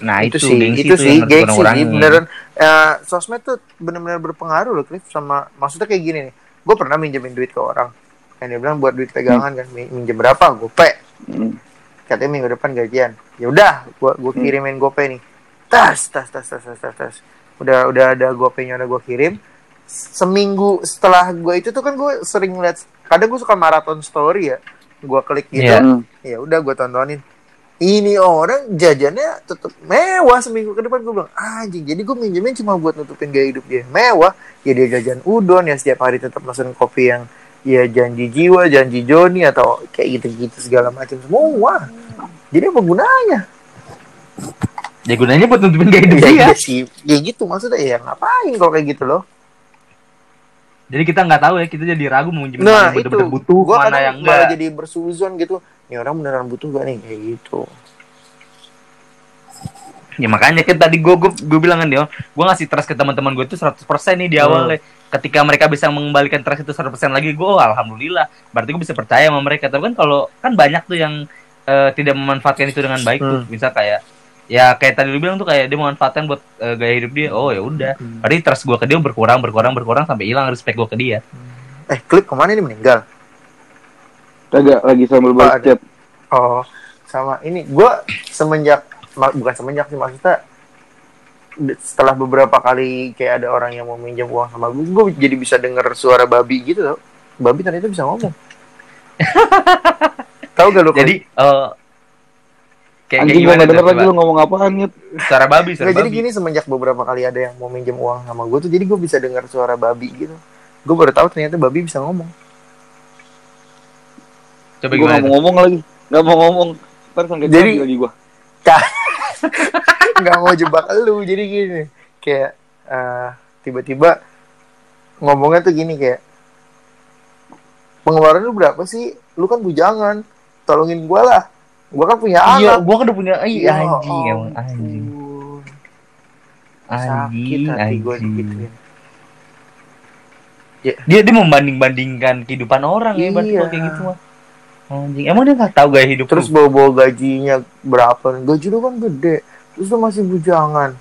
S3: Nah itu,
S1: itu, sih,
S3: gengsi
S1: itu sih, gengsi sih, beneran. Eh, sosmed tuh bener-bener berpengaruh loh, Cliff, sama maksudnya kayak gini nih. Gue pernah minjemin duit ke orang, kan dia bilang buat duit pegangan kan, min- minjem berapa? Gope.
S2: Hmm.
S1: Katanya minggu depan gajian. Ya udah, gua gua
S2: Hmm.
S1: kirimin gope nih. Tas, tas, tas, tas, tas, tas, tas. Udah udah ada gopenya udah gua kirim. Seminggu setelah gua itu tuh kan gue sering lihat, kadang gue suka maraton story ya. Gua klik gitu.
S2: Hmm.
S1: ya udah gue tontonin ini orang jajannya tetap mewah seminggu ke depan gue bilang anjing jadi gue minjemin cuma buat nutupin gaya hidup dia mewah ya dia jajan udon ya setiap hari tetap pesen kopi yang ya janji jiwa janji Joni atau kayak gitu-gitu segala macam semua jadi apa gunanya
S3: Ya gunanya buat nutupin gaya hidup
S1: ya,
S3: dia.
S1: iya sih ya gitu maksudnya ya ngapain kalau kayak gitu loh
S3: Jadi kita nggak tahu ya, kita jadi ragu mau minjem
S1: Nah
S3: mana yang
S1: itu
S3: bener-bener butuh,
S1: gua
S3: mana yang enggak.
S1: jadi bersuzon gitu. Ini orang beneran butuh gak nih kayak gitu.
S3: Ya makanya kan tadi gue gue gue bilang kan dia, gue ngasih trust ke teman-teman gue itu 100% nih di awal
S1: Hmm.
S3: Ketika mereka bisa mengembalikan trust itu 100% lagi, gue oh, alhamdulillah. Berarti gue bisa percaya sama mereka. Tapi kan kalau kan banyak tuh yang eh, tidak memanfaatkan itu dengan baik tuh.
S1: Hmm.
S3: Bisa kayak ya kayak tadi lu bilang tuh kayak dia memanfaatkan buat eh, gaya hidup dia. Oh ya udah.
S1: Hmm.
S3: Berarti trust gue ke dia berkurang berkurang berkurang sampai hilang respect gue ke dia.
S1: Eh, klip ke mana nih meninggal?
S2: Kagak lagi sambil
S1: Oh,
S2: chat.
S1: Oh, sama ini gua semenjak bukan semenjak sih maksudnya setelah beberapa kali kayak ada orang yang mau minjem uang sama gue, gue jadi bisa denger suara babi gitu tau. Babi ternyata bisa ngomong. Tahu gak lu?
S3: Jadi eh kayak, kayak
S2: Anjing denger lagi lu ngomong apaan Nyet.
S3: Suara babi, suara
S1: jadi
S3: babi.
S1: gini semenjak beberapa kali ada yang mau minjem uang sama gue tuh, jadi gue bisa dengar suara babi gitu. Gue baru tahu ternyata babi bisa ngomong.
S3: Coba
S2: nggak
S3: tuh?
S2: mau ngomong lagi. Nggak mau ngomong. Ntar
S1: Jadi-
S2: lagi gua.
S1: nggak mau jebak lu jadi gini kayak eh, tiba-tiba ngomongnya tuh gini kayak pengeluaran lu berapa sih lu kan bujangan tolongin gua lah gua kan punya
S3: Iya,
S1: anak
S3: gua kan udah punya iya,
S1: Ya
S3: anjing emang
S1: ampun.
S3: anjing.
S1: sakit
S3: Anjing,
S1: hati
S3: anjing.
S1: digituin
S3: Dia dia membanding-bandingkan kehidupan orang ya berarti
S1: Iya.
S3: kalau kayak gitu mah. Anjing, emang dia nggak tahu gaya hidup
S1: terus
S3: lu?
S1: bawa-bawa gajinya berapa gaji lu kan gede terus lu masih bujangan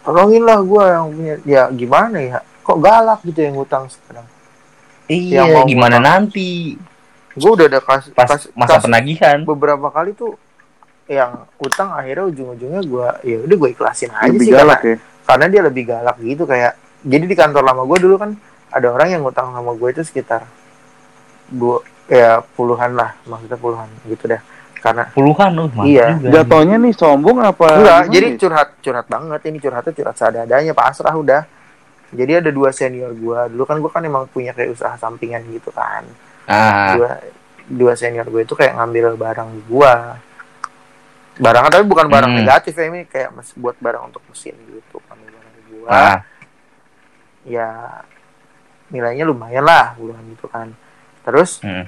S1: tolongin lah gua yang punya ya gimana ya kok galak gitu yang ngutang sekarang
S3: Iya,
S1: yang mau
S3: gimana
S1: ngutang.
S3: nanti
S1: gua udah ada kas,
S3: pas
S1: kas-
S3: masa
S1: kas-
S3: penagihan.
S1: beberapa kali tuh yang utang akhirnya ujung-ujungnya gua ya udah gue ikhlasin aja
S2: Lebih
S1: sih
S2: galak
S1: karena,
S2: ya.
S1: karena dia lebih galak gitu kayak jadi di kantor lama gue dulu kan ada orang yang ngutang sama gue itu sekitar dua ya puluhan lah maksudnya puluhan gitu dah karena
S3: Puluhan loh, mantap
S1: Iya,
S3: juga.
S2: Jatuhnya nih sombong apa?
S1: enggak
S2: gimana
S1: jadi curhat curhat banget ini curhatnya curhat seadanya pasrah udah. Jadi ada dua senior gue dulu kan gue kan emang punya kayak usaha sampingan gitu kan.
S3: Ah,
S1: dua dua senior gue itu kayak ngambil barang gue barang tapi bukan barang
S3: Hmm.
S1: negatif ya ini kayak mes- buat barang untuk mesin gitu ngambil barang gue
S3: ah,
S1: ya nilainya lumayan lah bulan gitu kan. Terus
S3: Hmm.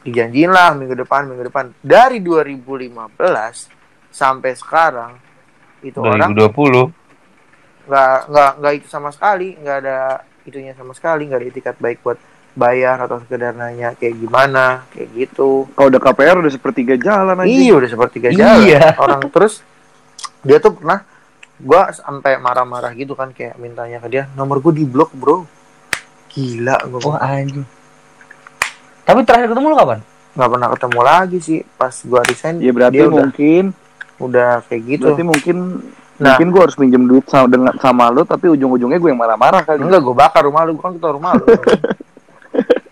S1: Dijanjiin lah minggu depan minggu depan dari 2015 sampai sekarang itu orang
S3: 2020.
S1: nggak nggak nggak itu sama sekali nggak ada itunya sama sekali nggak ada etikat baik buat bayar atau sekedar nanya kayak gimana kayak gitu
S2: Kalau udah KPR udah sepertiga jalan aja.
S1: iya udah seperti jalan
S3: Iya.
S1: orang terus dia tuh pernah gua sampai marah-marah gitu kan kayak mintanya ke dia nomor gua di blok bro gila gua
S3: Wah, anjing. Tapi terakhir ketemu lu kapan?
S1: nggak pernah ketemu lagi sih pas gua resign
S2: Ya berarti
S1: dia udah
S2: mungkin
S1: udah kayak gitu
S2: berarti mungkin
S1: Nah.
S2: mungkin gua harus minjem duit sama dengan sama lu tapi ujung-ujungnya gue yang marah-marah kali.
S1: enggak gua bakar rumah lu gua kan kita rumah lu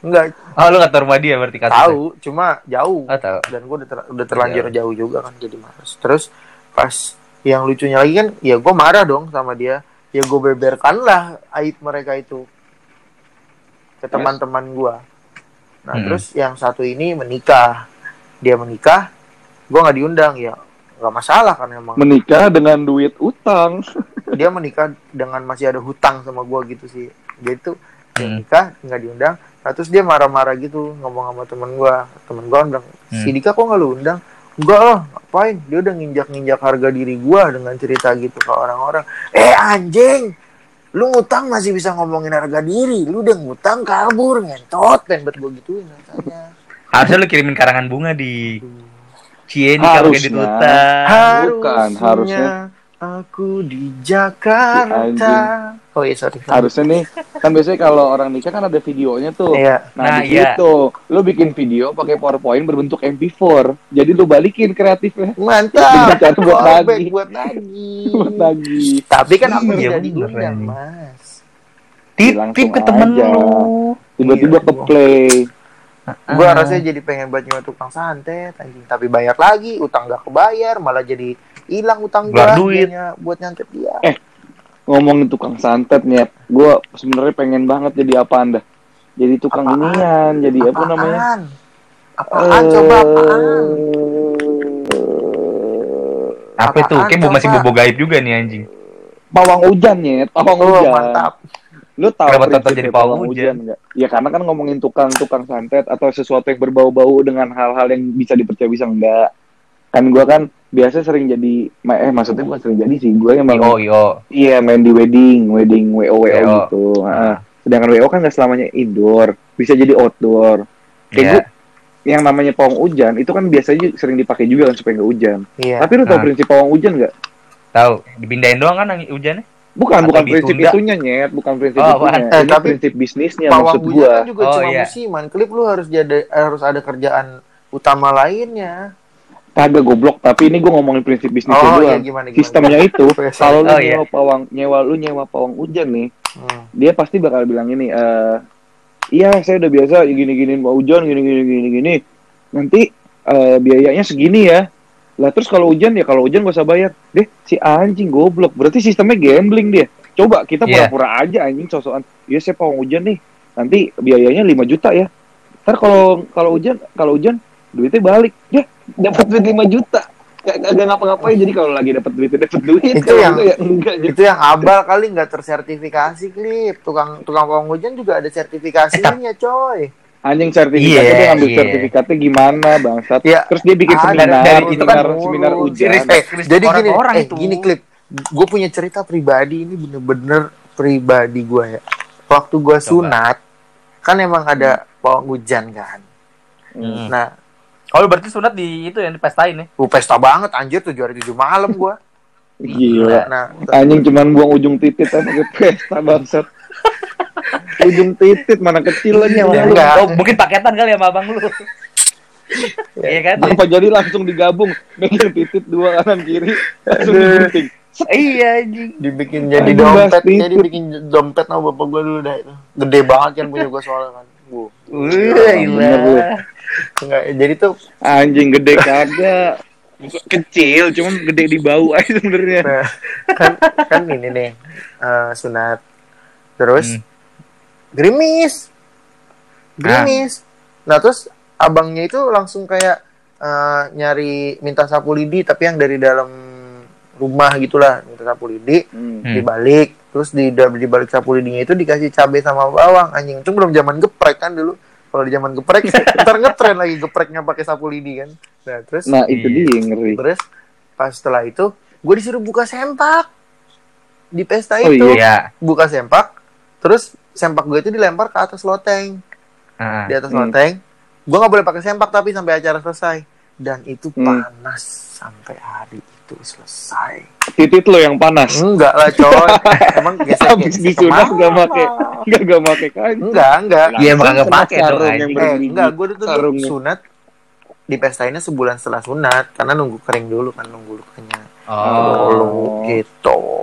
S1: enggak
S3: Oh, lu kata rumah dia berarti kasusnya.
S1: tahu cuma jauh
S3: Oh, tahu.
S1: dan gue udah, ter- udah terlanjur jauh juga kan jadi males terus pas yang lucunya lagi kan ya gue marah dong sama dia ya gue beberkan lah aib mereka itu ke teman-teman gue nah
S3: Hmm.
S1: terus yang satu ini menikah. Dia menikah gue nggak diundang ya nggak masalah kan emang.
S2: Menikah dengan duit utang.
S1: dia menikah dengan masih ada hutang sama gue gitu sih. Dia itu dia
S3: Hmm.
S1: nikah nggak diundang. Nah, terus dia marah-marah gitu ngomong sama temen gue temen gue bilang si
S3: Hmm.
S1: Dika kok nggak lu undang? Enggak lah ngapain? Dia udah nginjak-nginjak harga diri gue dengan cerita gitu ke orang-orang. Eh anjing lu ngutang masih bisa ngomongin harga diri lu udah ngutang kabur ngentot dan buat gue gituin rasanya
S3: Harusnya lu kirimin karangan bunga di Cie nih kalau kayak di
S2: Harusnya. Bukan, harusnya.
S1: Aku di Jakarta oh iya sorry
S2: Harusnya nih kan biasanya kalau orang nikah kan ada videonya tuh.
S1: iya
S2: Nah,
S3: Nah,
S2: di
S3: iya.
S2: situ lu bikin video pakai PowerPoint berbentuk MP4. Jadi lu balikin kreatifnya
S1: mantap
S2: cara buat nagih.
S1: buat nagih
S2: buat lagi.
S1: tapi kan aku
S3: Iya,
S1: tidak
S3: bener,
S1: diundang
S3: anjing.
S1: mas
S3: Titip ke temen
S2: aja.
S3: lu.
S2: Tiba-tiba
S1: Iya,
S2: ke
S1: gua.
S2: play.
S1: gue
S3: Ah.
S1: rasanya jadi pengen buat nyewa tukang santet anjing tapi bayar lagi utang gak kebayar malah jadi hilang utang gue
S3: Keluar duit.
S1: buat nyantet dia
S2: Eh, Ngomongin tukang santet nih, gue sebenarnya pengen banget jadi apa anda? Jadi tukang
S1: Apaan?
S2: inian, jadi apa namanya?
S1: apaan apaan coba apaan
S3: Apa itu?
S1: Apaan,
S3: Kayak bu- masih bobo gaib juga nih anjing.
S2: Pawang hujan ya, pawang
S1: oh
S2: hujan.
S1: mantap
S2: Lu tahu
S3: Kenapa Toto jadi pawang hujan?
S2: nggak? Ya karena kan ngomongin tukang-tukang santet atau sesuatu yang berbau-bau dengan hal-hal yang bisa dipercaya bisa enggak. Kan gua kan biasa sering jadi eh maksudnya bukan sering jadi sih, gua emang
S3: Io, Io.
S2: iya main di wedding, wedding WO WO
S3: WO.
S2: gitu. Nah, sedangkan WO kan nggak selamanya indoor, bisa jadi outdoor. Kayak
S3: Iya.
S2: gua, yang namanya pawang hujan itu kan biasanya sering dipakai juga kan supaya nggak hujan.
S1: Iya.
S2: Tapi lu tau
S3: Ah.
S2: prinsip pawang hujan nggak?
S3: Tahu, dipindahin doang kan hujannya?
S2: Bukan,
S3: Atau
S2: bukan prinsip itunya nyet, bukan prinsip
S3: Oh,
S2: itunya.
S1: Eh, tapi
S2: prinsip bisnisnya
S1: Pawang
S2: maksud
S1: hujan
S2: gua.
S1: kan juga
S3: Oh,
S1: cuma
S3: iya.
S1: musiman. Klip lu harus jadi harus ada kerjaan utama lainnya.
S2: Kagak goblok, tapi ini gua ngomongin prinsip bisnisnya
S1: Oh,
S2: doang.
S1: iya gimana gimana.
S2: Sistemnya itu, kalau lu
S3: Oh, iya.
S2: nyewa pawang, nyewa lu nyewa pawang hujan nih,
S1: Hmm.
S2: dia pasti bakal bilang ini, eh iya saya udah biasa gini-gini mau hujan, gini-gini gini-gini. Nanti eh, biayanya segini ya. Lah terus kalau hujan ya kalau hujan gak usah bayar. Deh, si anjing goblok. Berarti sistemnya gambling dia. Coba kita
S3: Iya.
S2: pura-pura aja anjing sosokan. Iya saya pawang hujan nih. Nanti biayanya 5 juta ya. Ntar kalau kalau hujan, kalau hujan duitnya balik. Ya, dapat duit 5 juta. Gak, gak ngapa-ngapain jadi kalau lagi dapat duit dapat duit
S1: Itu yang-
S2: enggak ya enggak gitu.
S1: Itu yang abal kali nggak tersertifikasi klip. Tukang tukang pawang hujan juga ada sertifikasinya, coy.
S2: Anjing sertifikatnya
S3: Iya,
S2: dia ngambil
S3: iya.
S2: sertifikatnya gimana bangsat.
S1: Ya,
S2: Terus dia bikin
S1: ada
S2: seminar,
S3: dari itu kan
S2: seminar, seminar.
S3: Respect.
S1: Eh,
S3: Respect
S1: jadi gini,
S3: orang-orang
S1: eh,
S3: itu.
S1: gini klip. Gue punya cerita pribadi ini bener-bener pribadi gue ya. Waktu gue sunat, kan emang ada pawang hujan kan.
S3: Hmm.
S1: Nah,
S3: Oh, berarti sunat di itu yang dipestain ya?
S1: gue pesta banget anjir tujuh hari tujuh malam gue.
S2: Gila.
S1: Nah,
S2: Anjing cuman buang ujung titit aja pakai pesta bangsat. ujung titit mana kecil lagi sama
S1: Ya, enggak.
S3: Oh, mungkin paketan kali ya sama abang lu. Iya kan?
S2: Apa jadi langsung digabung megang titit dua kanan kiri langsung
S1: Aduh.
S2: digunting.
S3: Iya anjing.
S1: dibikin jadi
S2: Anjing,
S1: dompet, jadi bikin dompet sama bapak gue dulu dah itu. Gede banget kan punya gue soalnya kan.
S2: Lu.
S3: gila.
S1: Enggak, jadi tuh
S2: Anjing gede kagak. Kecil, cuman gede di bau aja sebenarnya.
S1: Nah, kan kan ini nih eh, sunat terus
S3: Hmm.
S1: gerimis gerimis nah terus abangnya itu langsung kayak eh, nyari minta sapu lidi tapi yang dari dalam rumah gitulah minta sapu lidi
S2: Hmm.
S1: Dibalik terus di di balik sapu lidinya itu dikasih cabai sama bawang anjing itu belum zaman geprek kan dulu kalau di zaman geprek ntar ngetren lagi gepreknya pakai sapu lidi kan nah terus
S2: Nah, itu dia yang ngeri.
S1: Terus pas setelah itu gue disuruh buka sempak di pesta
S2: Oh,
S1: itu
S3: Iya.
S1: buka sempak terus sempak gue itu dilempar ke atas loteng
S3: Heeh.
S1: di atas
S2: Hmm.
S1: loteng gue nggak boleh pakai sempak tapi sampai acara selesai dan itu
S2: Hmm.
S1: panas sampai hari itu selesai
S2: Titit lo yang panas.
S1: enggak lah coy emang gesek
S2: Habis disunat gak make gak gak make kain.
S1: enggak enggak
S3: Iya, emang
S2: kena
S3: pakai dong,
S2: sarung yang
S3: anjing.
S1: eh enggak gue tuh
S2: sarungnya.
S1: sunat di pestainnya sebulan setelah sunat karena nunggu kering dulu kan nunggu lukanya
S3: Oh.
S1: gitu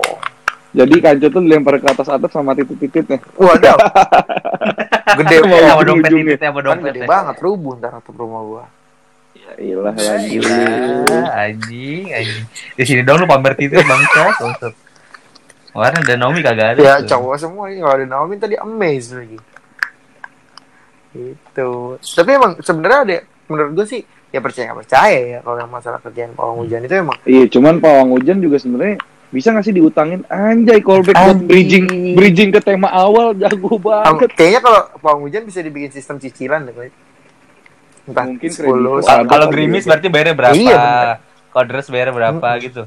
S2: Jadi kancut tuh dilempar ke atas atap sama titit-tititnya.
S1: Waduh. gede banget.
S3: Sama dompet
S2: ujungnya.
S3: titiknya sama
S1: Kan
S3: dompet.
S1: gede banget rubuh ntar atap rumah gua.
S2: Ya iyalah lagi.
S3: Gila, anjing, anjing. Di sini dong lu pamer titik bangsa, bangsat. Warna dan Naomi kagak ada.
S1: Ya
S3: tuh.
S1: cowok semua ini kalau ada Naomi tadi amaze lagi. Gitu. Tapi emang sebenarnya ada menurut gua sih ya percaya nggak percaya ya kalau yang masalah kerjaan pawang hujan itu emang
S2: Iya, cuman pawang hujan juga sebenarnya bisa nggak sih diutangin anjay callback buat bridging bridging ke tema awal jago banget.
S1: kayaknya kalau pawang hujan bisa dibikin sistem cicilan deh. Entah
S2: Mungkin
S1: 10,
S2: kredit.
S3: Kalau- gerimis berarti bayarnya berapa?
S1: Iya, bener.
S3: Kalau dress bayarnya berapa gitu.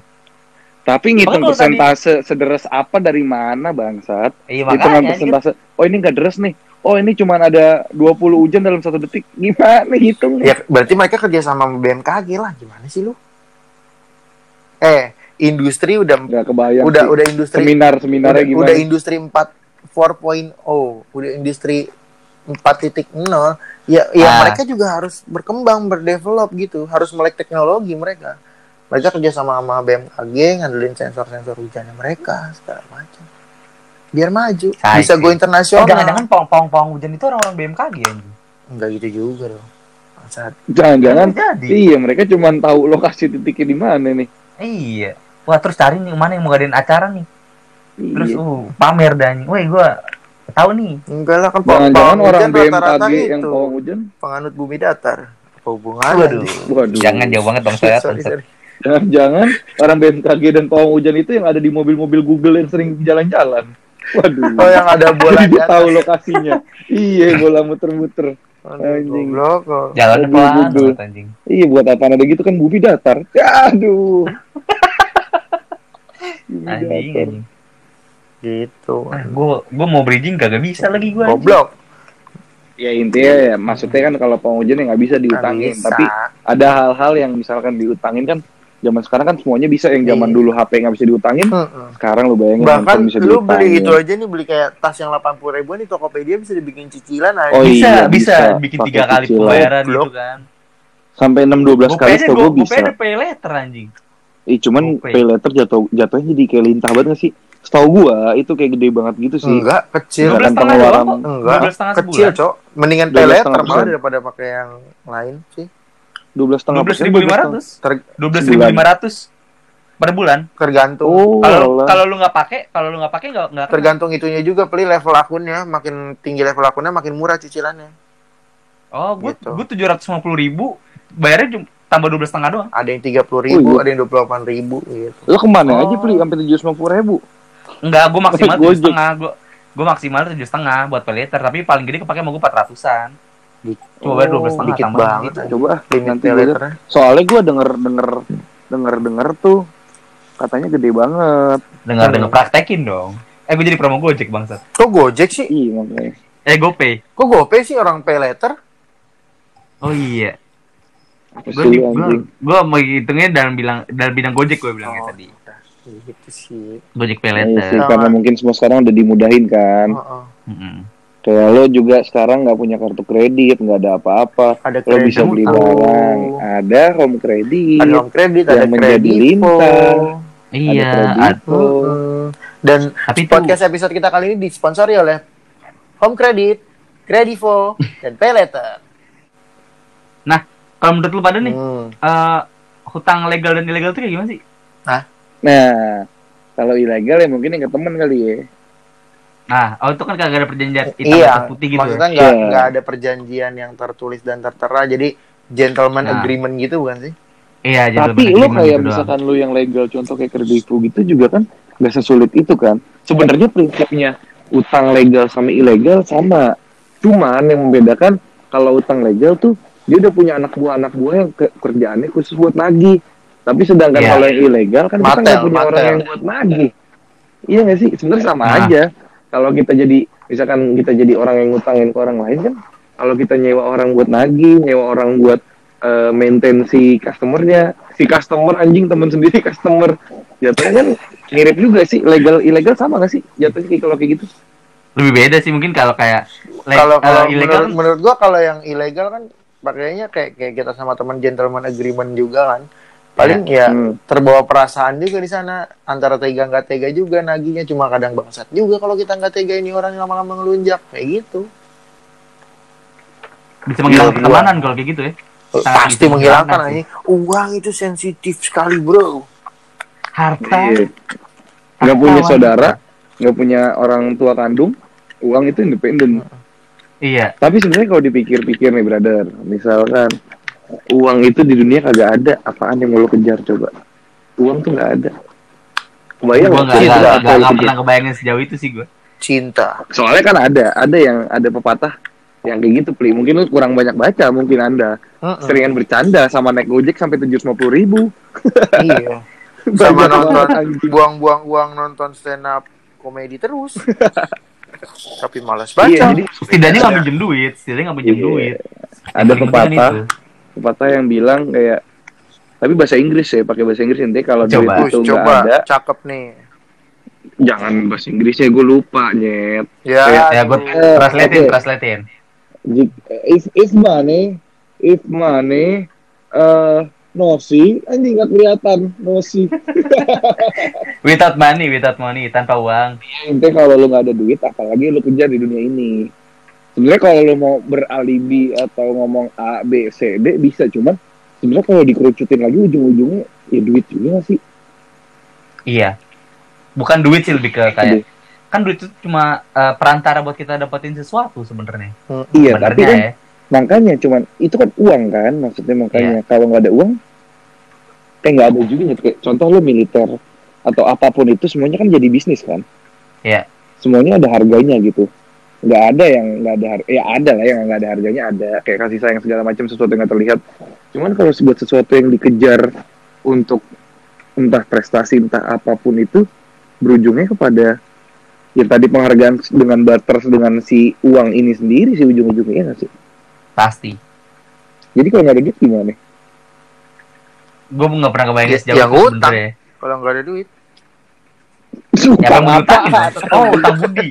S2: Tapi ngitung persentase sederes apa dari mana bangsat?
S3: Iya
S2: Hitungan
S3: kan-
S2: persentase. Oh ini nggak deres nih. Oh ini cuma ada 20 hujan dalam satu detik. Gimana hitung?
S1: Ya berarti mereka kerja sama sama BMKG lah. Gimana sih lu? Eh, industri udah
S2: Nggak kebayang.
S1: udah
S2: sih.
S1: udah industri
S2: seminar seminarnya
S1: udah,
S2: gimana?
S1: udah industri 4 4.0 udah industri 4.0 ya ya
S3: Ah.
S1: mereka juga harus berkembang berdevelop gitu harus melek teknologi mereka mereka kerja sama sama BMKG ngandelin sensor-sensor hujannya mereka segala macam biar maju bisa go
S3: Oh,
S1: internasional
S3: jangan-jangan pawang-pawang hujan itu orang-orang BMKG anjing.
S1: enggak gitu juga dong Bangsat.
S2: Jangan-jangan
S3: jadi.
S2: iya mereka cuma tahu lokasi titiknya di mana nih.
S3: Iya. Wah, terus cari nih mana yang mau ngadain acara nih. Terus
S2: Iya.
S3: uh pamer dan woi gua tahu nih.
S1: enggak lah kan
S2: Jangan-jangan
S1: pawang
S2: orang BMKG yang
S1: itu
S2: pawang hujan.
S1: penganut bumi datar apa hubungannya
S3: Waduh.
S2: Waduh.
S3: Jangan jauh banget bang saya.
S1: sorry, sorry.
S2: Jangan-jangan orang BMKG dan pawang hujan itu yang ada di mobil-mobil Google yang sering jalan-jalan. Waduh.
S1: Oh yang ada bola
S2: Jadi tahu lokasinya. iya, bola muter-muter. Anjing.
S1: goblok.
S3: Jalan pelan anjing.
S2: Iya, buat apa ada gitu kan bumi datar. Ya, aduh. Bumi
S3: Anjing,
S2: datar.
S3: anjing.
S1: Gitu.
S3: Ah, gua gua mau bridging kagak bisa lagi gua. anjing.
S1: Goblok.
S2: Ya intinya ya, maksudnya kan kalau pengujian ya nggak bisa diutangin.
S1: Bisa.
S2: Tapi ada hal-hal yang misalkan diutangin kan zaman sekarang kan semuanya bisa yang zaman
S1: Iya.
S2: dulu HP nggak bisa diutangin
S1: Heeh.
S2: sekarang lu bayangin
S1: Bahkan
S2: bisa
S1: lu beli
S2: diutangin.
S1: itu aja nih beli kayak tas yang 80 ribuan di Tokopedia bisa dibikin cicilan aja.
S2: Oh,
S3: bisa,
S2: iya,
S3: bisa,
S2: bisa.
S3: bikin tiga kali
S2: cicilan.
S3: pembayaran
S1: Goblok.
S3: gitu kan.
S2: sampai 6 12
S3: Gua
S2: kali
S3: gua
S2: gua bisa
S3: pede pay letter anjing.
S2: Ih, cuman pay letter jatuh jatuhnya jadi kayak lintah banget gak sih setahu gua itu kayak gede banget gitu sih
S1: Enggak, kecil.
S2: Misalkan
S3: 12 setengah
S2: pengeluaran-.
S1: Enggak,
S3: 12 setengah
S1: kecil. Cok. Mendingan
S2: 12
S1: pay letter
S2: setengah
S1: malah daripada pakai yang lain sih.
S2: 12 setengah
S3: 12.500.
S1: Ter
S3: 12.500 per bulan.
S1: tergantung.
S2: oh
S3: Kalau
S2: alah.
S3: kalau lu nggak pakai, kalau lu nggak pakai nggak nggak
S1: tergantung itunya juga beli level akunnya makin tinggi level akunnya makin murah cicilannya
S3: Oh, gue
S1: Gitu.
S3: gue tujuh ratus lima puluh ribu, bayarnya cuma tambah dua belas setengah doang.
S1: ada yang tiga puluh ribu
S2: Oh, iya.
S1: ada yang dua puluh delapan ribu gitu
S2: lu ke mana
S3: Oh.
S2: aja beli sampai 750 ribu
S3: Enggak, gue maksimal tujuh setengah. Gue gue maksimal tujuh setengah buat pay letter, tapi paling gede kepake mau gue empat ratusan. Coba bayar dua belas setengah
S1: dikit banget
S3: gitu.
S2: coba ah,
S1: limit letternya
S2: soalnya gua denger denger denger denger tuh katanya gede banget
S3: Dengar dengar praktekin dong. Eh, gue jadi promo Gojek bangsat.
S1: kok gojek sih
S2: iya makanya
S3: Eh, GoPay.
S1: kok gopay sih orang pay letter
S3: Oh iya. Gue gue mau hitungnya dalam bilang dalam bidang Gojek gue bilangnya
S1: Oh.
S3: tadi.
S1: Gitu sih
S3: Gojek pay
S2: Iya sih,
S3: letter.
S1: Sama.
S2: karena mungkin semua sekarang udah dimudahin kan
S1: Heeh.
S3: Mm-mm.
S2: kayak lo juga sekarang nggak punya kartu kredit nggak ada apa-apa
S1: ada
S2: lo bisa beli barang ada home kredit
S1: ada home credit
S2: Yang
S1: ada
S2: menjadi
S1: kredit
S2: lintah.
S3: Iya,
S2: Kredito.
S3: ad-
S1: dan
S3: tapi itu
S1: podcast episode kita kali ini disponsori oleh home credit Credivo dan pay letter
S3: kalau menurut lu pada nih,
S1: Hmm.
S3: eh, hutang legal dan ilegal itu kayak gimana sih?
S2: Nah kalau ilegal ya mungkin yang ke temen kali ya
S3: Nah, oh itu kan kagak ada perjanjian hitam
S1: iya
S3: atas putih gitu.
S1: maksudnya
S3: ya?
S1: nggak
S2: Iya.
S1: nggak ada perjanjian yang tertulis dan tertera jadi gentleman
S3: Nah.
S1: agreement gitu bukan sih
S3: Iya, jadi
S2: tapi
S3: agreement
S2: kayak
S3: gitu doang.
S2: misalkan lo yang legal contoh kayak kredivo gitu juga kan nggak sesulit itu kan sebenarnya prinsipnya utang legal sama ilegal sama cuman yang membedakan kalau utang legal tuh dia udah punya anak buah anak buah yang ke- kerjaannya khusus buat nagih tapi sedangkan
S3: Iya.
S2: kalau yang ilegal kan kita
S1: Matel,
S2: nggak punya orang
S1: matel.
S2: yang buat nagih iya nggak sih? Sebenarnya sama
S3: Nah.
S2: aja. Kalau kita jadi misalkan kita jadi orang yang ngutangin ke orang lain kan kalau kita nyewa orang buat nagih nyewa orang buat eh, maintain si customernya si customer anjing teman sendiri customer. Jatuhnya kan mirip juga sih. Legal ilegal sama gak sih? Jatuhnya kayak kalau kayak gitu.
S3: Lebih beda sih mungkin kalau kayak
S1: kalau
S3: eh,
S1: kalau
S3: ilegal
S1: menurut, menurut gua kalau yang ilegal kan pakainya kayak kayak kita sama teman gentleman agreement juga kan paling ya
S2: Hmm.
S1: terbawa perasaan juga di sana. Antara tega nggak tega juga naginya. Cuma kadang bangsat juga kalau kita nggak tega ini orang lama-lama ngelunjak. Kayak gitu.
S3: Bisa menghilangkan
S1: Iya,
S3: keamanan kalau kayak gitu ya. Sangat
S1: pasti menghilangkan aja uang itu sensitif sekali bro.
S3: Harta.
S2: Iya. nggak punya saudara nggak punya orang tua kandung uang itu independen.
S3: Iya.
S2: tapi sebenarnya kalau dipikir-pikir nih brother misalkan uang itu di dunia kagak ada apaan yang mau lo kejar coba uang tuh nggak ada Kebayang
S3: Gue
S2: nggak?
S3: nggak pernah kebayangin sejauh itu sih gue.
S1: cinta
S2: soalnya kan ada ada yang ada pepatah yang kayak gitu pli mungkin lu kurang banyak baca mungkin anda
S1: Mm-mm.
S2: seringan bercanda sama naik gojek sampai tujuh ratus ribu
S1: iya sama nonton buang-buang uang nonton stand up komedi terus tapi malas baca
S2: Iya, jadi
S3: Setidaknya nggak
S2: Ada-
S3: minjem duit, setidaknya nggak minjem
S2: Iya.
S3: duit.
S2: ada pepatah. Pepatah yang bilang kayak tapi bahasa Inggris ya pakai bahasa Inggris nanti kalau duit itu nggak
S1: coba
S2: ada
S1: cakep nih
S2: jangan bahasa Inggrisnya gue lupa nyet
S1: ya,
S3: Ya gue
S1: aduh.
S3: translatein,
S2: oke.
S3: translatein.
S2: Jik- if if money if money eh nosi anjing nggak kelihatan nosi
S3: Without money, without money, tanpa uang.
S2: intinya kalau lu nggak ada duit apalagi lu kejar di dunia ini sebenarnya kalau lu mau beralibi atau ngomong A B C D bisa cuman sebenarnya kalau dikerucutin lagi ujung-ujungnya ya duit juga nggak sih
S3: Iya. Bukan duit sih lebih ke
S2: Aduh.
S3: kayak kan duit itu cuma eh, perantara buat kita dapetin sesuatu sebenarnya.
S2: iya tapi kan
S3: ya.
S2: makanya cuman itu kan uang kan maksudnya makanya kalau nggak ada uang kayak nggak ada juga Nyet. kayak contoh lu militer atau apa pun itu semuanya kan jadi bisnis kan
S3: Iya.
S2: semuanya ada harganya gitu nggak ada yang nggak ada har- ya ada lah yang nggak ada harganya ada kayak kasih sayang segala macam sesuatu yang nggak terlihat cuman kalau buat sesuatu yang dikejar untuk entah prestasi entah apa pun itu berujungnya kepada yang tadi penghargaan dengan barter dengan si uang ini sendiri sih ujung-ujungnya ya nggak sih
S3: Pasti.
S2: jadi kalau nggak ada duit gimana
S3: Gue nggak pernah kebayangin
S1: Ya-
S3: sejauh itu
S1: utang.
S3: sebenernya.
S1: Kalau nggak ada duit,
S3: Ya
S2: Utang apa?
S3: utang. Oh, utang budi.